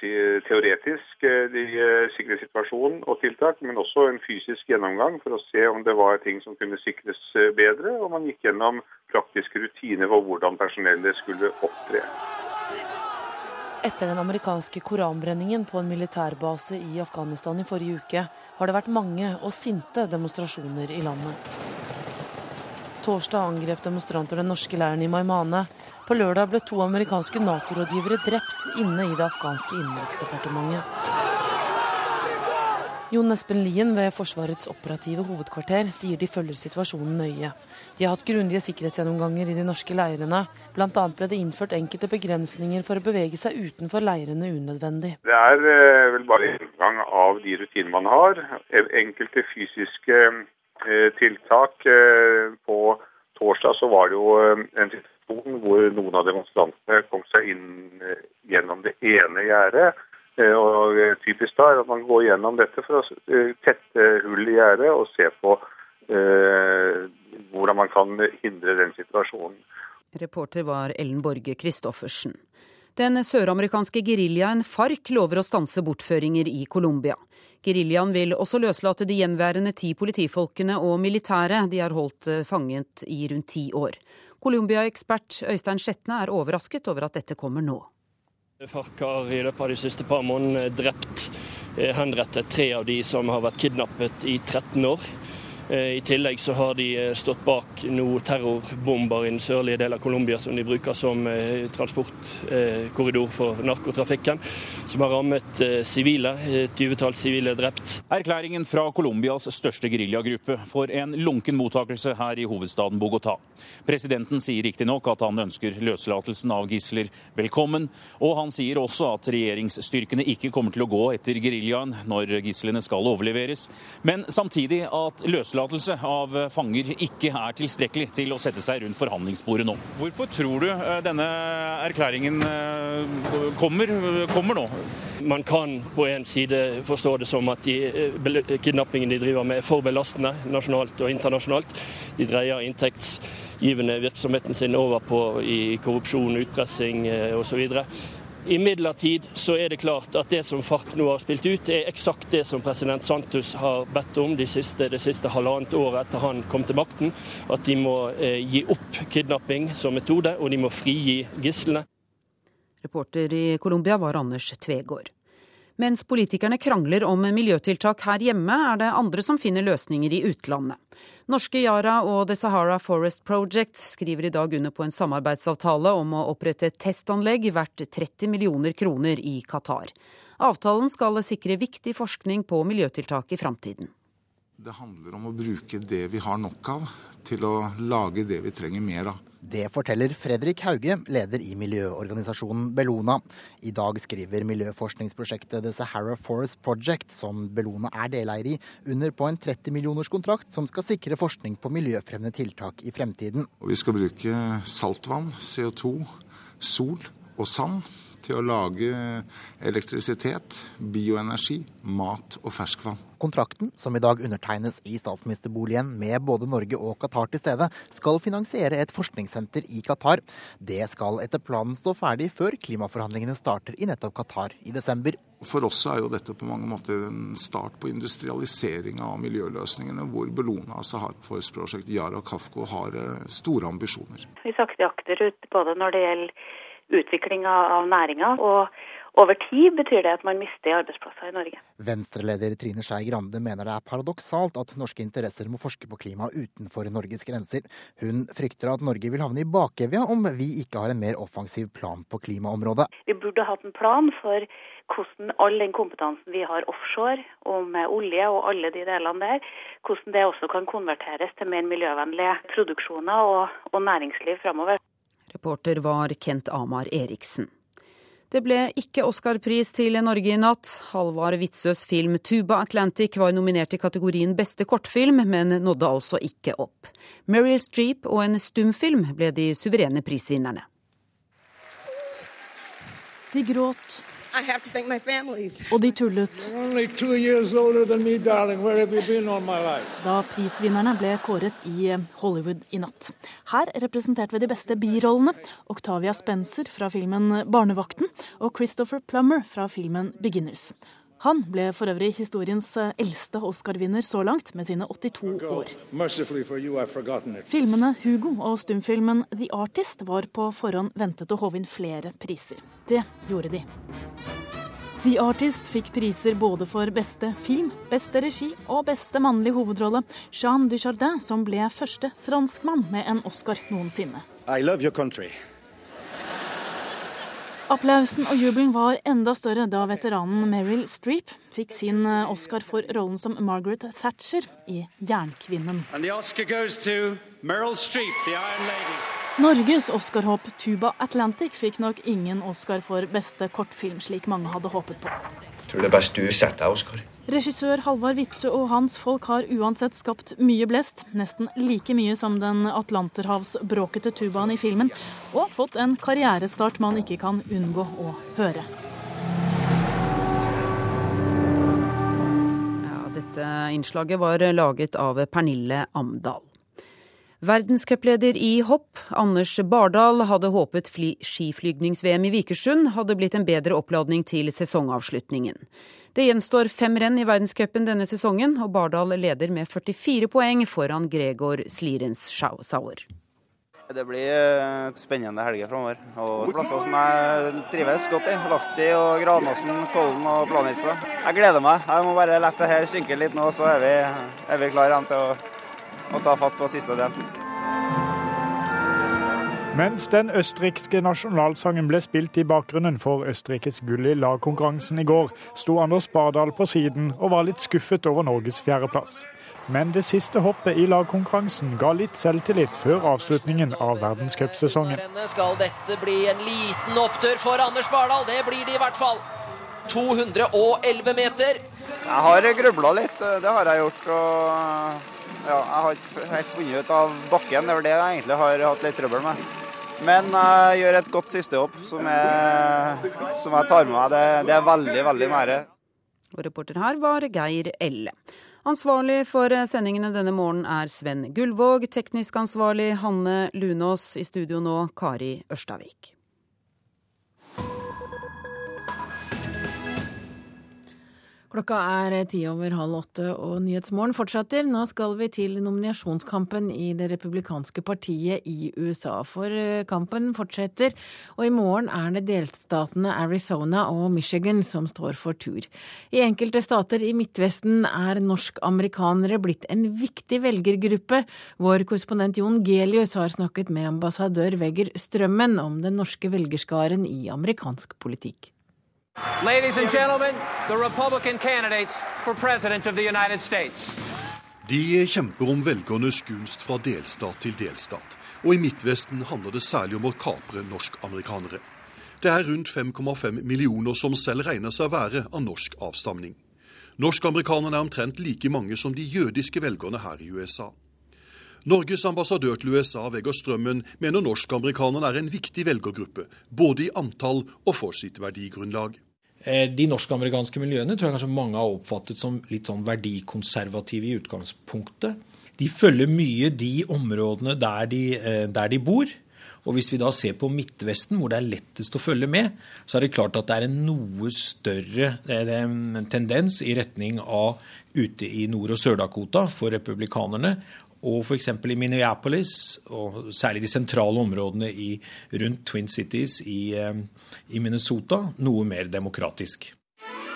si, teoretisk de sikkerhetssituasjonen og tiltak, men også en fysisk gjennomgang for å se om det var ting som kunne sikres bedre. Og man gikk gjennom praktiske rutiner for hvordan personellet skulle opptre. Etter den amerikanske koranbrenningen på en militærbase i Afghanistan i forrige uke, har det vært mange og sinte demonstrasjoner i landet. Torsdag angrep demonstranter den norske leiren i Maimane. På lørdag ble to amerikanske Nato-rådgivere drept inne i det afghanske innenriksdepartementet. Jon Espen Lien ved Forsvarets operative hovedkvarter sier de følger situasjonen nøye. De har hatt grundige sikkerhetsgjennomganger i de norske leirene. Bl.a. ble det innført enkelte begrensninger for å bevege seg utenfor leirene unødvendig. Det er eh, vel bare inngang av de rutinene man har. Enkelte fysiske eh, tiltak. Eh, på torsdag så var det jo en situasjon hvor noen av demonstrantene kom seg inn gjennom det ene gjerdet. Og typisk da er at man går gjennom dette for å tette hull i gjerdet og se på hvordan man kan hindre den situasjonen. Reporter var Ellen Borge Christoffersen. Den søramerikanske geriljaen FARC lover å stanse bortføringer i Colombia. Geriljaen vil også løslate de gjenværende ti politifolkene og militære de har holdt fanget i rundt ti år. Colombia-ekspert Øystein Sjetne er overrasket over at dette kommer nå. FARC har i løpet av de siste par månedene drept, henrettet tre av de som har vært kidnappet i 13 år. Eh, I tillegg så har de eh, stått bak noen terrorbomber i den sørlige delen av Colombia som de bruker som eh, transportkorridor for narkotrafikken, som har rammet sivile. Et tyvetall sivile drept. Erklæringen fra Colombias største geriljagruppe får en lunken mottakelse her i hovedstaden Bogotá. Presidenten sier riktignok at han ønsker løslatelsen av gisler velkommen, og han sier også at regjeringsstyrkene ikke kommer til å gå etter geriljaen når gislene skal overleveres, men samtidig at løslatelsen løslatelse av fanger ikke er tilstrekkelig til å sette seg rundt forhandlingsbordet nå. Hvorfor tror du eh, denne erklæringen eh, kommer, kommer nå? Man kan på en side forstå det som at de eh, kidnappingene de driver med er for belastende nasjonalt og internasjonalt. De dreier inntektsgivende virksomheten sin over på i korrupsjon, utpressing osv. Imidlertid så er det klart at det som FARC nå har spilt ut, er eksakt det som president Santos har bedt om de siste, de siste halvannet året etter han kom til makten. At de må eh, gi opp kidnapping som metode, og de må frigi gislene. Reporter i Colombia var Anders Tvegård. Mens politikerne krangler om miljøtiltak her hjemme, er det andre som finner løsninger i utlandet. Norske Yara og The Sahara Forest Project skriver i dag under på en samarbeidsavtale om å opprette et testanlegg verdt 30 millioner kroner i Qatar. Avtalen skal sikre viktig forskning på miljøtiltak i framtiden. Det handler om å bruke det vi har nok av, til å lage det vi trenger mer av. Det forteller Fredrik Hauge, leder i miljøorganisasjonen Bellona. I dag skriver miljøforskningsprosjektet The Sahara Forest Project, som Bellona er deleier i, under på en 30 millioners kontrakt som skal sikre forskning på miljøfremmende tiltak i fremtiden. Og vi skal bruke saltvann, CO2, sol og sand til å lage elektrisitet, bioenergi, mat og ferskvann. Kontrakten, som i dag undertegnes i statsministerboligen med både Norge og Qatar til stede, skal finansiere et forskningssenter i Qatar. Det skal etter planen stå ferdig før klimaforhandlingene starter i nettopp Qatar i desember. For oss er jo dette på mange måter en start på industrialiseringa av miljøløsningene, hvor Bellona, Sahara Forest Project, Yara og Kafko har eh, store ambisjoner. Vi sakter akterut både når det gjelder utviklinga av næringa. Og over tid betyr det at man mister arbeidsplasser i Norge. Venstreleder Trine Skei Grande mener det er paradoksalt at norske interesser må forske på klima utenfor Norges grenser. Hun frykter at Norge vil havne i bakevja om vi ikke har en mer offensiv plan på klimaområdet. Vi burde hatt en plan for hvordan all den kompetansen vi har offshore om olje og alle de delene der, hvordan det også kan konverteres til mer miljøvennlige produksjoner og, og næringsliv framover. Reporter var Kent Amar Eriksen. Det ble ikke Oscar-pris til Norge i natt. Halvard Witzøes film 'Tuba Atlantic' var nominert i kategorien beste kortfilm, men nådde altså ikke opp. Meryl Streep og en stumfilm ble de suverene prisvinnerne. De gråt, og de tullet. Da prisvinnerne ble kåret i eh, Hollywood i natt. Her representerte vi de beste birollene. Octavia Spencer fra filmen 'Barnevakten' og Christopher Plummer fra filmen 'Beginners'. Han ble for øvrig historiens eh, eldste Oscar-vinner så langt, med sine 82 år. Filmene 'Hugo' og stumfilmen 'The Artist' var på forhånd ventet å håve inn flere priser. Det gjorde de. The Artist fikk priser både for beste film, beste regi og beste mannlige hovedrolle. Jean Dujardin, som ble første franskmann med en Oscar noensinne. I love your country. Applausen og jubelen var enda større da veteranen Meryl Streep fikk sin eh, Oscar for rollen som Margaret Thatcher i 'Jernkvinnen'. Norges Oscar-håp Tuba Atlantic fikk nok ingen Oscar for beste kortfilm, slik mange hadde håpet på. Tror det er best du setter deg, Oscar. Regissør Halvard Witzøe og hans folk har uansett skapt mye blest, nesten like mye som den atlanterhavsbråkete tubaen i filmen, og fått en karrierestart man ikke kan unngå å høre. Ja, dette innslaget var laget av Pernille Amdal. Verdenscupleder i hopp, Anders Bardal, hadde håpet skiflygnings-VM i Vikersund hadde blitt en bedre oppladning til sesongavslutningen. Det gjenstår fem renn i verdenscupen denne sesongen, og Bardal leder med 44 poeng foran Gregor Slirens Sauer. Det blir eh, spennende helger framover. Og plasser som jeg trives godt i. Lahti og Granåsen, Kollen og Planica. Jeg gleder meg. Jeg må bare la det her synke litt nå, så er vi, vi klare til å, å, ta fatt på siste del. Mens den østerrikske nasjonalsangen ble spilt i bakgrunnen for Østerrikes gull i lagkonkurransen i går, sto Anders Bardal på siden og var litt skuffet over Norges fjerdeplass. Men det siste hoppet i lagkonkurransen ga litt selvtillit før avslutningen av verdenscupsesongen. Skal dette bli en liten opptur for Anders Bardal? Det blir det i hvert fall. 211 meter. Jeg har grubla litt, det har jeg gjort. og ja, Jeg har ikke helt funnet ut av bakken. Det er vel det jeg egentlig har hatt litt trøbbel med. Men jeg gjør et godt sistehopp som, som jeg tar med meg. Det, det er veldig, veldig nære. Og reporter her var Geir Elle. Ansvarlig for sendingene denne morgenen er Sven Gullvåg, teknisk ansvarlig Hanne Lunås, i studio nå Kari Ørstavik. Klokka er ti over halv åtte og Nyhetsmorgen fortsetter. Nå skal vi til nominasjonskampen i det republikanske partiet i USA. For eh, kampen fortsetter, og i morgen er det delstatene Arizona og Michigan som står for tur. I enkelte stater i Midtvesten er norsk-amerikanere blitt en viktig velgergruppe. Vår korrespondent Jon Gelius har snakket med ambassadør Vegger Strømmen om den norske velgerskaren i amerikansk politikk. Ladies and gentlemen, the Republican candidates for President of the United States. De kjemper om velgernes gunst fra delstat til delstat. Og i Midtvesten handler det særlig om å kapre norsk-amerikanere. Det er rundt 5,5 millioner som selv regner seg å være av norsk avstamning. Norsk-amerikanerne er omtrent like mange som de jødiske velgerne her i USA. Norges ambassadør til USA, Vegard Strømmen, mener norsk-amerikanerne er en viktig velgergruppe, både i antall og for sitt verdigrunnlag. Eh, de norsk-amerikanske miljøene tror jeg kanskje mange har oppfattet som litt sånn verdikonservative i utgangspunktet. De følger mye de områdene der de, eh, der de bor. Og Hvis vi da ser på Midtvesten, hvor det er lettest å følge med, så er det klart at det er en noe større tendens i retning av ute i Nord- og Sør-Dakota for republikanerne og f.eks. i Minneapolis, og særlig de sentrale områdene i, rundt Twin Cities i, eh, i Minnesota, noe mer demokratisk.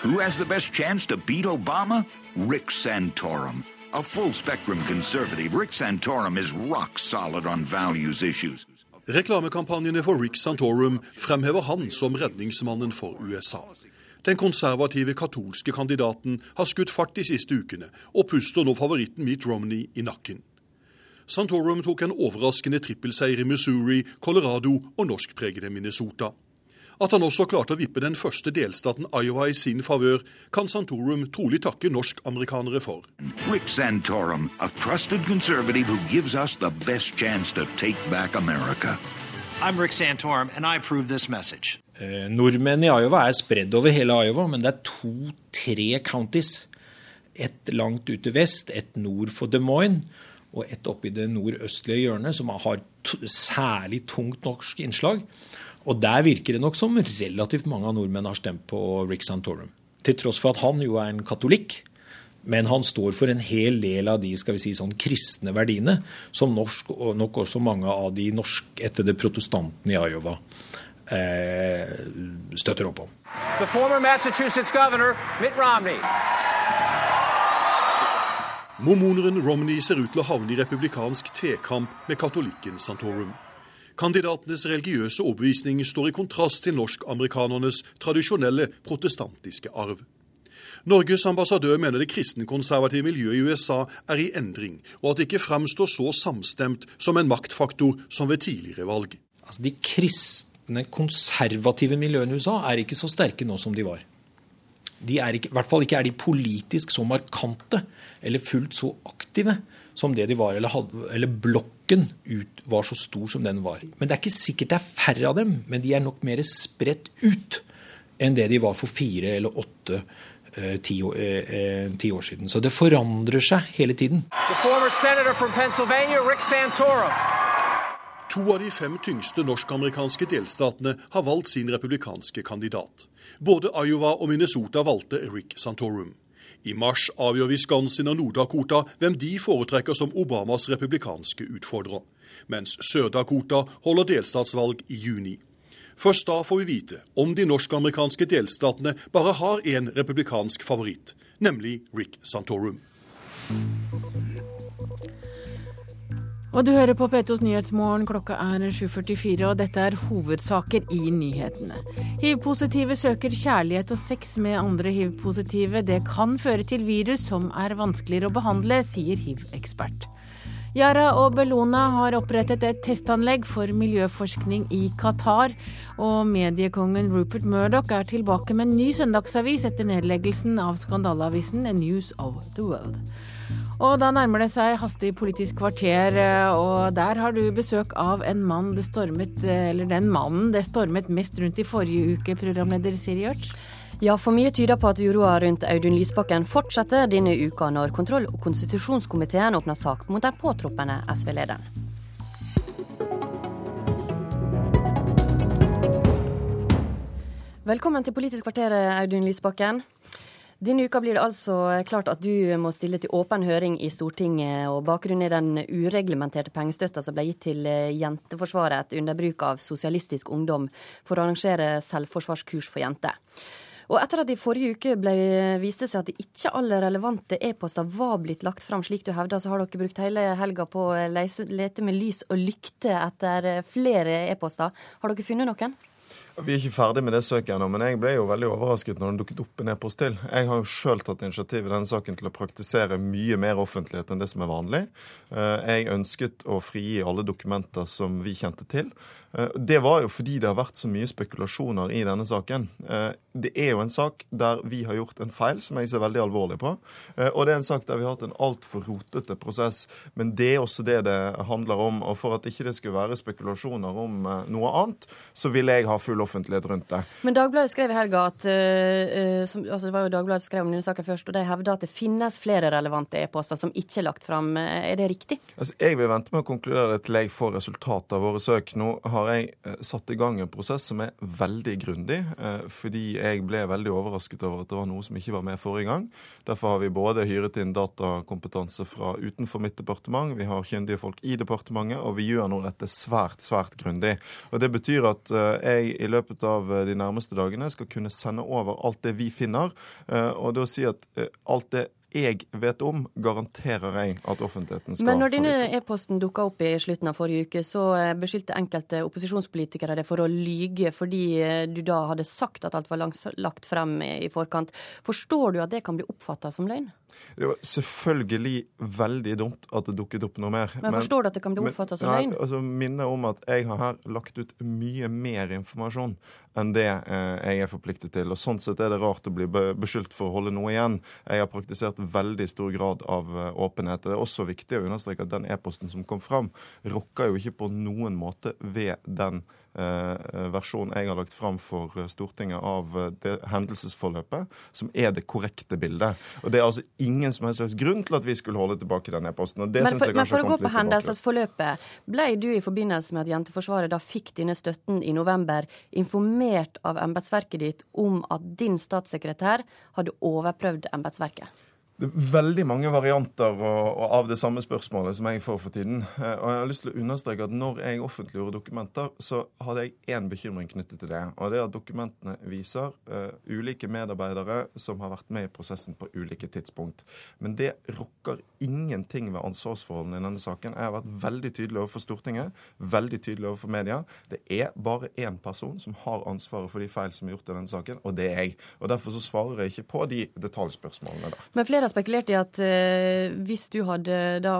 Who has the best chance to beat Obama? Rick Santorum. A full spectrum conservative, Rick Santorum is rock solid on values issues. Reklamekampanjene for Rick Santorum fremhever han som redningsmannen for USA. Den konservative katolske kandidaten har skutt fart de siste ukene, og puster nå favoritten Mitt Romney i nakken. Santorum tok en overraskende trippelseier i Missouri, Colorado og norskpregede Minnesota. At han også klarte å vippe den første delstaten Iowa i sin favør, kan Santorum trolig takke norsk-amerikanere for. Rick Santorum, a trusted conservative who gives us the best chance to take back America. I'm Rick Santorum, and I approve this message. Eh, nordmenn i Iowa er spredd over hele Iowa, men det er to-tre counties. Et langt ute vest, et nord for Des Moines og et oppe i det nordøstlige hjørnet, som har særlig tungt norsk innslag. Og der virker det nok som relativt mange av nordmenn har stemt på Rick Santorum. Til tross for at han jo er en katolikk. Men han står for en hel del av de skal vi si, sånn kristne verdiene som norsk, og nok også mange av de norskættede protestantene i Iowa eh, støtter opp om. The former Massachusetts governor, Mitt Romney. Mormoneren Romney ser ut til å havne i republikansk tvekamp med katolikken Santorum. Kandidatenes religiøse overbevisning står i kontrast til norsk-amerikanernes tradisjonelle protestantiske arv. Norges ambassadør mener det kristenkonservative miljøet i USA er i endring, og at det ikke fremstår så samstemt som en maktfaktor som ved tidligere valg. Altså, de kristne, konservative miljøene i USA er ikke så sterke nå som de var de er ikke, i hvert fall ikke er de politisk så markante eller fullt så aktive som det de var, eller, hadde, eller blokken ut, var så stor som den var. Men det er ikke sikkert det er færre av dem, men de er nok mer spredt ut enn det de var for fire eller åtte eh, ti, eh, ti, år siden. Så det forandrer seg hele tiden. To av de fem tyngste norsk-amerikanske delstatene har valgt sin republikanske kandidat. Både Iowa og Minnesota valgte Rick Santorum. I mars avgjør Wisconsin og Nord-Dakota hvem de foretrekker som Obamas republikanske utfordrer, mens Sør-Dakota holder delstatsvalg i juni. Først da får vi vite om de norsk-amerikanske delstatene bare har én republikansk favoritt, nemlig Rick Santorum. Og du hører på P2s Nyhetsmorgen, klokka er 7.44, og dette er hovedsaker i nyhetene. Hiv-positive søker kjærlighet og sex med andre hiv-positive. Det kan føre til virus som er vanskeligere å behandle, sier hiv-ekspert. Yara og Bellona har opprettet et testanlegg for miljøforskning i Qatar. Og mediekongen Rupert Murdoch er tilbake med en ny søndagsavis etter nedleggelsen av skandaleavisen A News of the World. Og da nærmer det seg hastig politisk kvarter, og der har du besøk av en mann det stormet, eller den mannen det stormet mest rundt i forrige uke, programleder Siri Hjørt. Ja, for mye tyder på at uroa rundt Audun Lysbakken fortsetter denne uka, når kontroll- og konstitusjonskomiteen åpner sak mot den påtroppende SV-lederen. Velkommen til Politisk kvarter, Audun Lysbakken. Denne uka blir det altså klart at du må stille til åpen høring i Stortinget. og Bakgrunnen er den ureglementerte pengestøtta som ble gitt til eh, Jenteforsvaret under bruk av Sosialistisk Ungdom for å arrangere selvforsvarskurs for jenter. Og etter at det i forrige uke ble viste seg at ikke alle relevante e-poster var blitt lagt fram, slik du hevder, så har dere brukt hele helga på å lete med lys og lykte etter flere e-poster. Har dere funnet noen? Vi er ikke ferdig med det søket ennå, men jeg ble jo veldig overrasket når den dukket opp i Nepos til. Jeg har jo sjøl tatt initiativ i denne saken til å praktisere mye mer offentlighet enn det som er vanlig. Eh, jeg ønsket å frigi alle dokumenter som vi kjente til. Eh, det var jo fordi det har vært så mye spekulasjoner i denne saken. Eh, det er jo en sak der vi har gjort en feil, som jeg ser veldig alvorlig på. Og det er en sak der vi har hatt en altfor rotete prosess. Men det er også det det handler om. Og for at ikke det skulle være spekulasjoner om noe annet, så ville jeg ha full offentlighet rundt det. Men Dagbladet skrev i helga at uh, som, altså Det var jo Dagbladet skrev om denne saken først, og de hevda at det finnes flere relevante e-poster som ikke er lagt fram. Er det riktig? Altså, Jeg vil vente med å konkludere til jeg får resultatet av våre søk. Nå har jeg eh, satt i gang en prosess som er veldig grundig, eh, fordi jeg ble veldig overrasket over at det var noe som ikke var med forrige gang. Derfor har vi både hyret inn datakompetanse fra utenfor mitt departement, vi har kyndige folk i departementet, og vi gjør nå dette svært, svært grundig. Og Det betyr at eh, jeg i løpet av de nærmeste dagene skal kunne sende over alt det vi finner, og det å si at alt det jeg vet om, garanterer jeg at offentligheten skal Men når denne e-posten dukka opp i slutten av forrige uke, så eh, beskyldte enkelte opposisjonspolitikere det for å lyge fordi eh, du da hadde sagt at alt var lagt frem i forkant. Forstår du at det kan bli oppfatta som løgn? Det var selvfølgelig veldig dumt at det dukket opp noe mer. Men forstår du at det kan bli oppfattet som løgn? Altså, Minne om at jeg har her lagt ut mye mer informasjon enn det eh, jeg er forpliktet til. Og Sånn sett er det rart å bli beskyldt for å holde noe igjen. Jeg har praktisert veldig stor grad av uh, åpenhet. Det er også viktig å understreke at den e-posten som kom fram, rokker jo ikke på noen måte ved den Eh, versjon jeg har lagt fram for eh, Stortinget av eh, det hendelsesforløpet, som er det korrekte bildet. Og Det er altså ingen som helst grunn til at vi skulle holde tilbake den e-posten. Men, for, men for å gå på hendelsesforløpet, ble du i forbindelse med at Jenteforsvaret da fikk denne støtten i november, informert av embetsverket ditt om at din statssekretær hadde overprøvd embetsverket? Det er veldig mange varianter av det samme spørsmålet som jeg får for tiden. Eh, og jeg har lyst til å understreke at når jeg offentliggjorde dokumenter, så hadde jeg én bekymring knyttet til det. Og det er at dokumentene viser uh, ulike medarbeidere som har vært med i prosessen på ulike tidspunkt. Men det rokker ingenting ved ansvarsforholdene i denne saken. Jeg har vært veldig tydelig overfor Stortinget, veldig tydelig overfor media. Det er bare én person som har ansvaret for de feil som er gjort i denne saken, og det er jeg. Og Derfor så svarer jeg ikke på de detaljspørsmålene der. Men flere Flere har spekulert i at eh, hvis du hadde da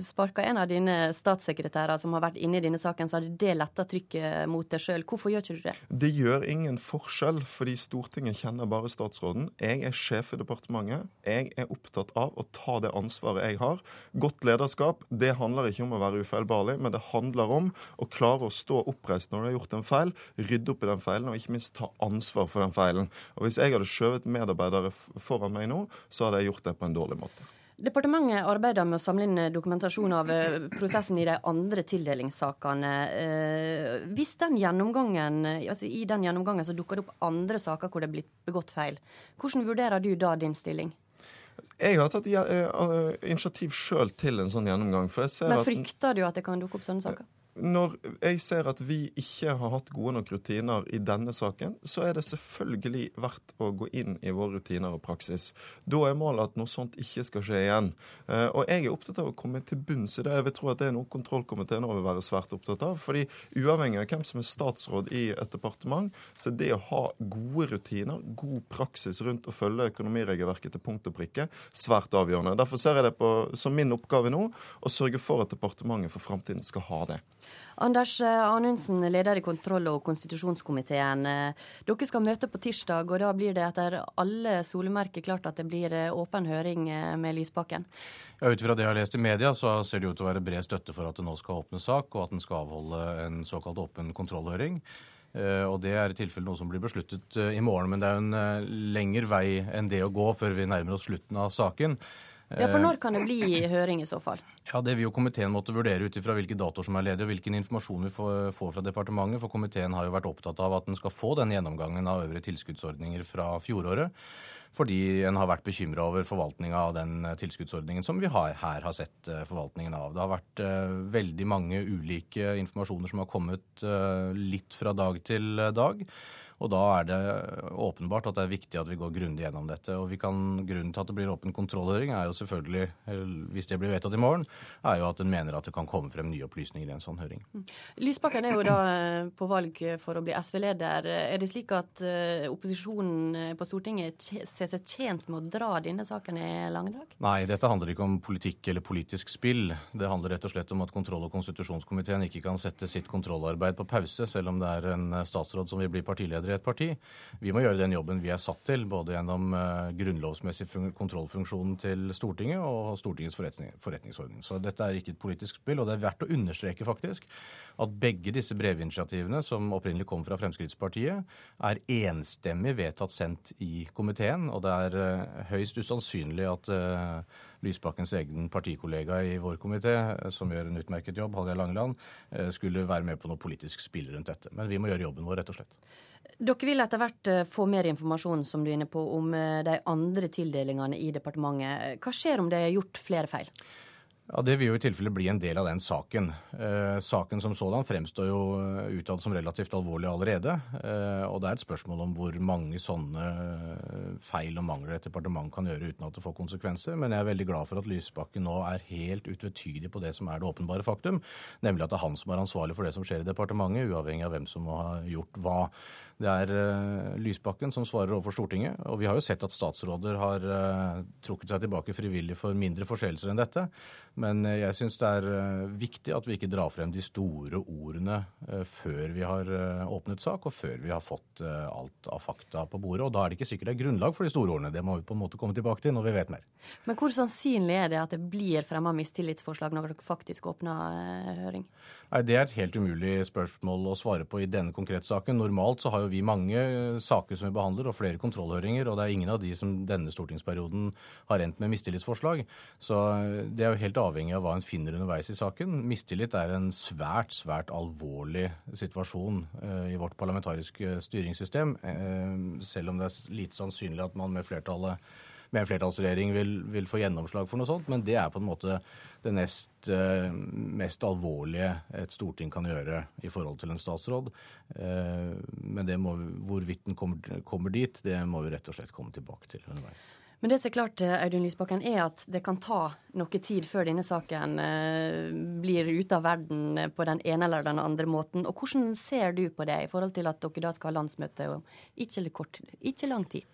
sparka en av dine statssekretærer som har vært inne i denne saken, så hadde det letta trykket mot deg sjøl. Hvorfor gjør ikke du det? Det gjør ingen forskjell, fordi Stortinget kjenner bare statsråden. Jeg er sjef i departementet. Jeg er opptatt av å ta det ansvaret jeg har. Godt lederskap det handler ikke om å være ufeilbarlig, men det handler om å klare å stå oppreist når du har gjort en feil, rydde opp i den feilen og ikke minst ta ansvar for den feilen. Og Hvis jeg hadde skjøvet medarbeidere foran meg nå, så hadde jeg gjort det på en dårlig måte. Departementet arbeider med å samle inn dokumentasjon av eh, prosessen i de andre tildelingssakene. Eh, hvis den gjennomgangen, altså I den gjennomgangen så dukker det opp andre saker hvor det er blitt begått feil. Hvordan vurderer du da din stilling? Jeg har tatt eh, initiativ sjøl til en sånn gjennomgang. Men frykter du at det kan dukke opp sånne saker? Når jeg ser at vi ikke har hatt gode nok rutiner i denne saken, så er det selvfølgelig verdt å gå inn i våre rutiner og praksis. Da er målet at noe sånt ikke skal skje igjen. Eh, og jeg er opptatt av å komme til bunns i det. Jeg vil tro at det er noe kontrollkomiteen vil være svært opptatt av. fordi uavhengig av hvem som er statsråd i et departement, så det å ha gode rutiner, god praksis rundt å følge økonomiregelverket til punkt og prikke, svært avgjørende. Derfor ser jeg det på, som min oppgave nå å sørge for at departementet for framtiden skal ha det. Anders eh, Anundsen, leder i kontroll- og konstitusjonskomiteen. Eh, dere skal møte på tirsdag, og da blir det etter alle solemerker klart at det blir eh, åpen høring med Lysbakken? Ja, Ut fra det jeg har lest i media, så ser det ut til å være bred støtte for at det nå skal åpne sak, og at den skal avholde en såkalt åpen kontrollhøring. Og Det er i tilfelle noe som blir besluttet i morgen, men det er jo en lengre vei enn det å gå før vi nærmer oss slutten av saken. Ja, For når kan det bli høring i så fall? Ja, Det vil jo komiteen måtte vurdere ut ifra hvilke datoer som er ledige og hvilken informasjon vi får, fra departementet. For komiteen har jo vært opptatt av at den skal få den gjennomgangen av øvrige tilskuddsordninger fra fjoråret. Fordi en har vært bekymra over forvaltninga av den tilskuddsordningen som vi har, her har sett eh, forvaltningen av. Det har vært uh, veldig mange ulike informasjoner som har kommet litt fra dag til dag. Og da er det åpenbart at det er viktig at vi går grundig gjennom dette. Og kan, Grunnen til at det blir åpen kontrollhøring, er jo selvfølgelig, hvis det blir vedtatt i morgen, er jo at en mener at det kan komme frem nye opplysninger i en sånn høring. Mm. Lysbakken er jo da eh, på valg for å bli SV-leder. Er det slik at eh, opposisjonen eh, på Stortinget ser seg tjent med å dra denne saken i langdrag? Nei, dette handler ikke om politikk eller politisk spill. Det handler rett og slett om at kontroll- og konstitusjonskomiteen ikke kan sette sitt kontrollarbeid på pause, selv om det er en statsråd som vil bli partileder leder et parti. Vi må gjøre den jobben vi er satt til, både gjennom uh, grunnlovsmessig kontrollfunksjonen til Stortinget og Stortingets forretning, forretningsorden. Så dette er ikke et politisk spill, og det er verdt å understreke faktisk at begge disse brevinitiativene, som opprinnelig kom fra Fremskrittspartiet, er enstemmig vedtatt sendt i komiteen, og det er uh, høyst usannsynlig at uh, Lysbakkens egen partikollega i vår komité, som gjør en utmerket jobb, Hallgeir Langeland, skulle være med på noe politisk spill rundt dette. Men vi må gjøre jobben vår, rett og slett. Dere vil etter hvert eh, få mer informasjon som du er inne på, om eh, de andre tildelingene i departementet. Hva skjer om det er gjort flere feil? Ja, Det vil jo i tilfelle bli en del av den saken. Eh, saken som sådan fremstår jo eh, utad som relativt alvorlig allerede. Eh, og det er et spørsmål om hvor mange sånne feil og mangler et departement kan gjøre uten at det får konsekvenser. Men jeg er veldig glad for at Lysbakken nå er helt utvetydig på det som er det åpenbare faktum, nemlig at det er han som er ansvarlig for det som skjer i departementet, uavhengig av hvem som har gjort hva. Det er uh, Lysbakken som svarer overfor Stortinget. Og vi har jo sett at statsråder har uh, trukket seg tilbake frivillig for mindre forseelser enn dette. Men uh, jeg syns det er viktig at vi ikke drar frem de store ordene før vi har åpnet sak, og før vi har fått alt av fakta på bordet. Og da er det ikke sikkert det er grunnlag for de store ordene. Det må vi på en måte komme tilbake til når vi vet mer. Men hvor sannsynlig er det at det blir fremma mistillitsforslag når dere faktisk åpner høring? Nei, Det er et helt umulig spørsmål å svare på i denne konkrete saken. Normalt så har jo vi mange saker som vi behandler, og flere kontrollhøringer, og det er ingen av de som denne stortingsperioden har endt med mistillitsforslag. Så det er jo helt avhengig av hva en finner underveis i saken. Mistillit er en svært, svært alvorlig situasjon eh, i vårt parlamentariske styringssystem, eh, selv om det er lite sannsynlig at man med med en flertallsregjering vil, vil, få gjennomslag for noe sånt, men det er på en måte det nest, eh, mest alvorlige et storting kan gjøre i forhold til en statsråd. Eh, men det må, hvorvidt den kommer, kommer, dit, det må vi rett og slett komme tilbake til underveis. Men det som er klart, eh, Audun Lysbakken, er at det kan ta noe tid før denne saken blir ute av verden på den ene eller den andre måten. Og Hvordan ser du på det i forhold til at dere da skal ha landsmøte om ikke, ikke lang tid?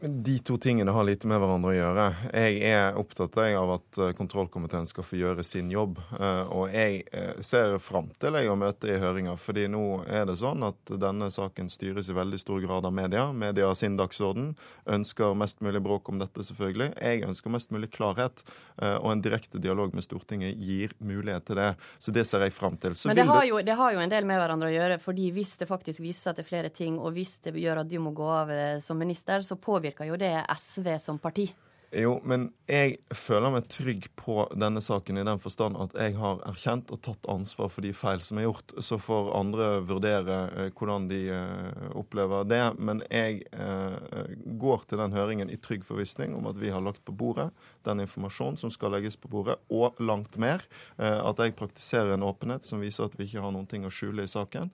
De to tingene har lite med hverandre å gjøre. Jeg er opptatt av at eh, kontrollkomiteen skal få gjøre sin jobb. Eh, og jeg eh, ser fram til jeg å møte i høringer, fordi nå er det sånn at denne saken styres i veldig stor grad av media. Media har sin dagsorden, ønsker mest mulig bråk om dette, selvfølgelig. Jeg ønsker mest mulig klarhet, og en direkte dialog med Stortinget gir mulighet til det. Så det ser jeg fram til. Så Men det har, jo, det har, jo, en del med hverandre å gjøre, fordi hvis det faktisk viser seg til flere ting, og hvis det gjør at du må gå av som minister, så påvirker jo det SV som parti. Jo, men jeg føler meg trygg på denne saken i den forstand at jeg har erkjent og tatt ansvar for de feil som er gjort. Så får andre vurdere eh, hvordan de eh, opplever det. Men jeg eh, går til den høringen i trygg forvissning om at vi har lagt på bordet den informasjonen som skal legges på bordet, og langt mer. At jeg praktiserer en åpenhet som viser at vi ikke har noen ting å skjule i saken.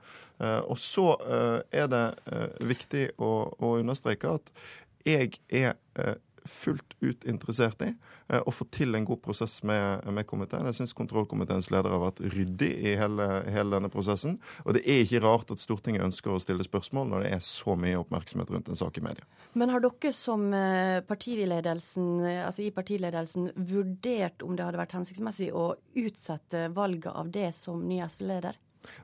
Og så er det viktig å understreke at jeg er fullt ut interessert i eh, å få til en god prosess med, med komiteen. Jeg syns kontrollkomiteens leder har vært ryddig i hele, hele, denne prosessen. Og det er ikke rart at Stortinget ønsker å stille spørsmål når det er så mye oppmerksomhet rundt en sak i media. Men har dere som eh, partiledelsen, altså i partiledelsen vurdert om det hadde vært hensiktsmessig å utsette valget av det som ny SV-leder?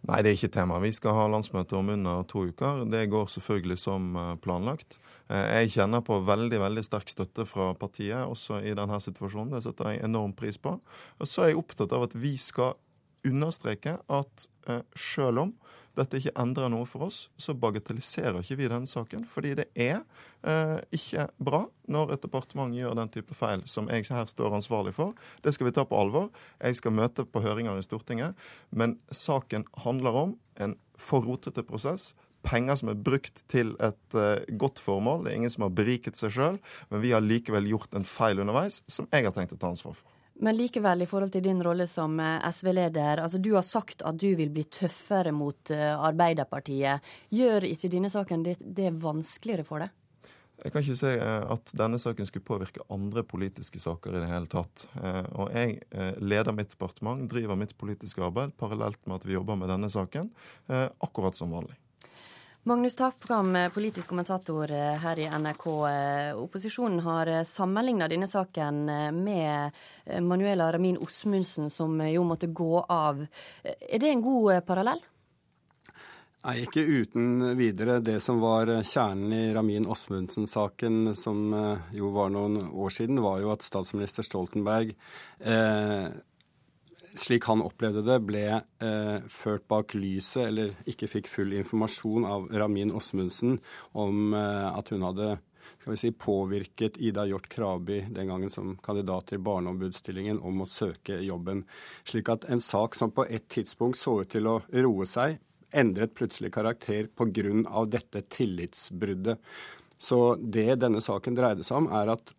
Nei, det er ikke tema. Vi skal ha landsmøte om under to uker. Det går selvfølgelig som eh, planlagt. Eh, jeg kjenner på veldig veldig sterk støtte fra partiet også i denne situasjonen. Det setter jeg enorm pris på. Og så er jeg opptatt av at vi skal understreke at eh, selv om dette ikke endrer noe for oss, så bagatelliserer ikke vi denne saken. Fordi det er eh, ikke bra når et departement gjør den type feil som jeg her står ansvarlig for. Det skal vi ta på alvor. Jeg skal møte på høringer i Stortinget. Men saken handler om en for rotete prosess penger som er brukt til et uh, godt formål. Det er ingen som har beriket seg sjøl, men vi har likevel gjort en feil underveis som jeg har tenkt å ta ansvar for. Men likevel, i forhold til din rolle som eh, SV-leder, altså du har sagt at du vil bli tøffere mot uh, Arbeiderpartiet. Gjør ikke denne saken det, det vanskeligere for deg? Jeg kan ikke si at denne saken skulle påvirke andre politiske saker i det hele tatt. Og jeg leder mitt departement, driver mitt politiske arbeid parallelt med at vi jobber med denne saken, akkurat som vanlig. Magnus Takpram, politisk kommentator eh, her i NRK. Eh, opposisjonen har eh, sammenligna denne saken med Manuela Ramin Osmundsen, som jo måtte gå av. Er det en god parallell? Nei, ikke uten videre. Det som var kjernen i Ramin Osmundsen-saken, som jo var noen år siden, var jo at statsminister Stoltenberg eh, slik han opplevde det, ble eh, ført bak lyset, eller ikke fikk full informasjon av Ramin Osmundsen om eh, at hun hadde skal vi si, påvirket Ida Hjort Krabi den gangen som kandidat til barneombudsstillingen om å søke jobben. Slik at en sak som på et tidspunkt så ut til å roe seg, endret plutselig karakter pga. dette tillitsbruddet. Så det denne saken dreide seg om, er at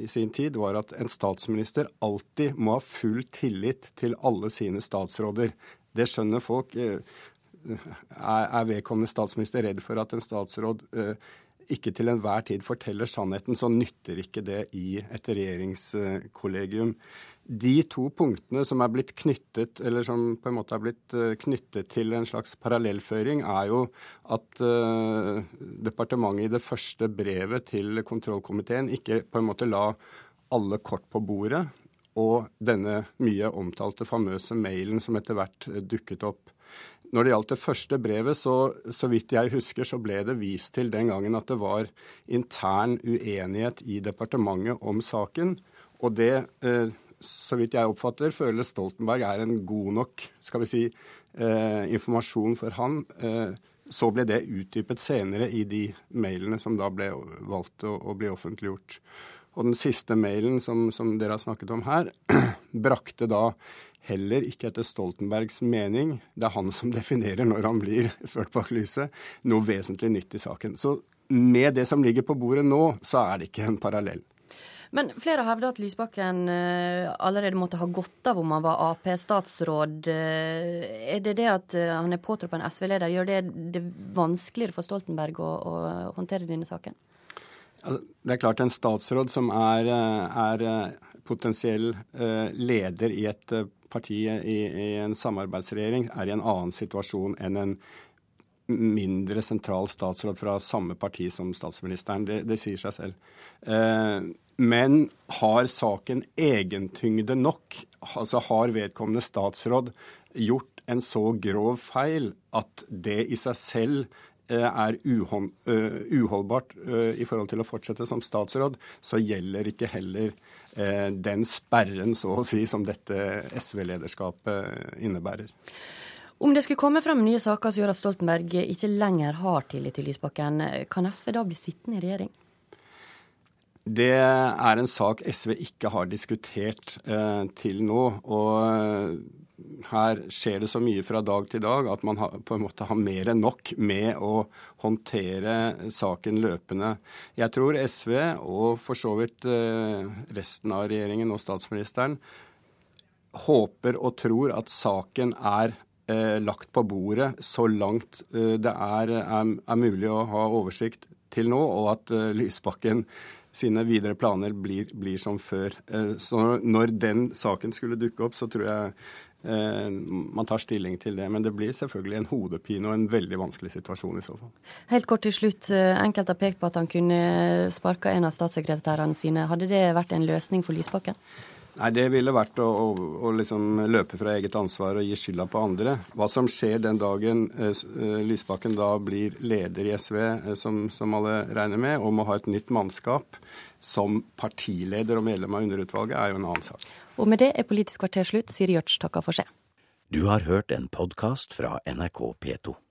i sin tid, var at en statsminister alltid må ha full tillit til alle sine statsråder. Det skjønner folk. Eh, er vedkommende statsminister redd for at en statsråd eh, ikke til enhver tid forteller sannheten, så nytter ikke det i et regjeringskollegium de to punktene som er blitt knyttet, eller som på en måte er blitt eh, knyttet til en slags parallellføring, er jo at uh, departementet i det første brevet til kontrollkomiteen ikke på en måte la alle kort på bordet, og denne mye omtalte famøse mailen som etter hvert eh, dukket opp. Når det gjaldt det første brevet, så, så vidt jeg husker, så ble det vist til den gangen at det var intern uenighet i departementet om saken. Og det eh, så vidt jeg oppfatter, føler Stoltenberg er en god nok skal vi si, eh, informasjon for han. Eh, så ble det utdypet senere i de mailene som da ble valgt å, å bli offentliggjort. Og den siste mailen som, som, dere har snakket om her, brakte da heller ikke etter Stoltenbergs mening, det er han som definerer når han blir ført bak lyset, noe vesentlig nytt i saken. Så med det som ligger på bordet nå, så er det ikke en parallell. Men flere hevda at Lysbakken uh, allerede måtte ha gått av om han var Ap-statsråd. Uh, er det det at uh, han er påtroppet en SV-leder, gjør det det vanskeligere for Stoltenberg å, å håndtere denne saken? Altså, det er klart en statsråd som er, er potensiell leder i et parti i, i en samarbeidsregjering, er i en annen situasjon enn en mindre sentral statsråd fra samme parti som statsministeren. Det, det sier seg selv. Eh, men har saken egentyngde nok? Altså har vedkommende statsråd gjort en så grov feil at det i seg selv eh, er uholdbart i forhold til å fortsette som statsråd, så gjelder ikke heller den sperren, så å si, som dette SV-lederskapet innebærer. Om det skulle komme frem nye saker som gjør at Stoltenberg ikke lenger har tillit til Lysbakken, kan SV da bli sittende i regjering? Det er en sak SV ikke har diskutert eh, til nå. Og eh, her skjer det så mye fra dag til dag at man har, på en måte har mer enn nok med å håndtere saken løpende. Jeg tror SV, og for så vidt eh, resten av regjeringen og statsministeren, håper og tror at saken er lagt på bordet så langt eh, det er, er, er, mulig å ha oversikt til nå, og at eh, Lysbakken sine videre planer blir, blir som før. Eh, så når den saken skulle dukke opp, så tror jeg eh, man tar stilling til det. Men det blir selvfølgelig en hodepine og en veldig vanskelig situasjon i så fall. Helt kort til slutt. Eh, enkelte har pekt på at han kunne sparka en av statssekretærene sine. Hadde det vært en løsning for Lysbakken? Nei, Det ville vært å, å, å liksom løpe fra eget ansvar og gi skylda på andre. Hva som skjer den dagen eh, eh Lysbakken da blir leder i SV, eh, som, som, alle regner med, og må ha et nytt mannskap som partileder og medlem av underutvalget, er jo en annen sak. Og med det er Politisk kvarter slutt. Siri Gjørts takker for seg. Du har hørt en podkast fra NRK P2.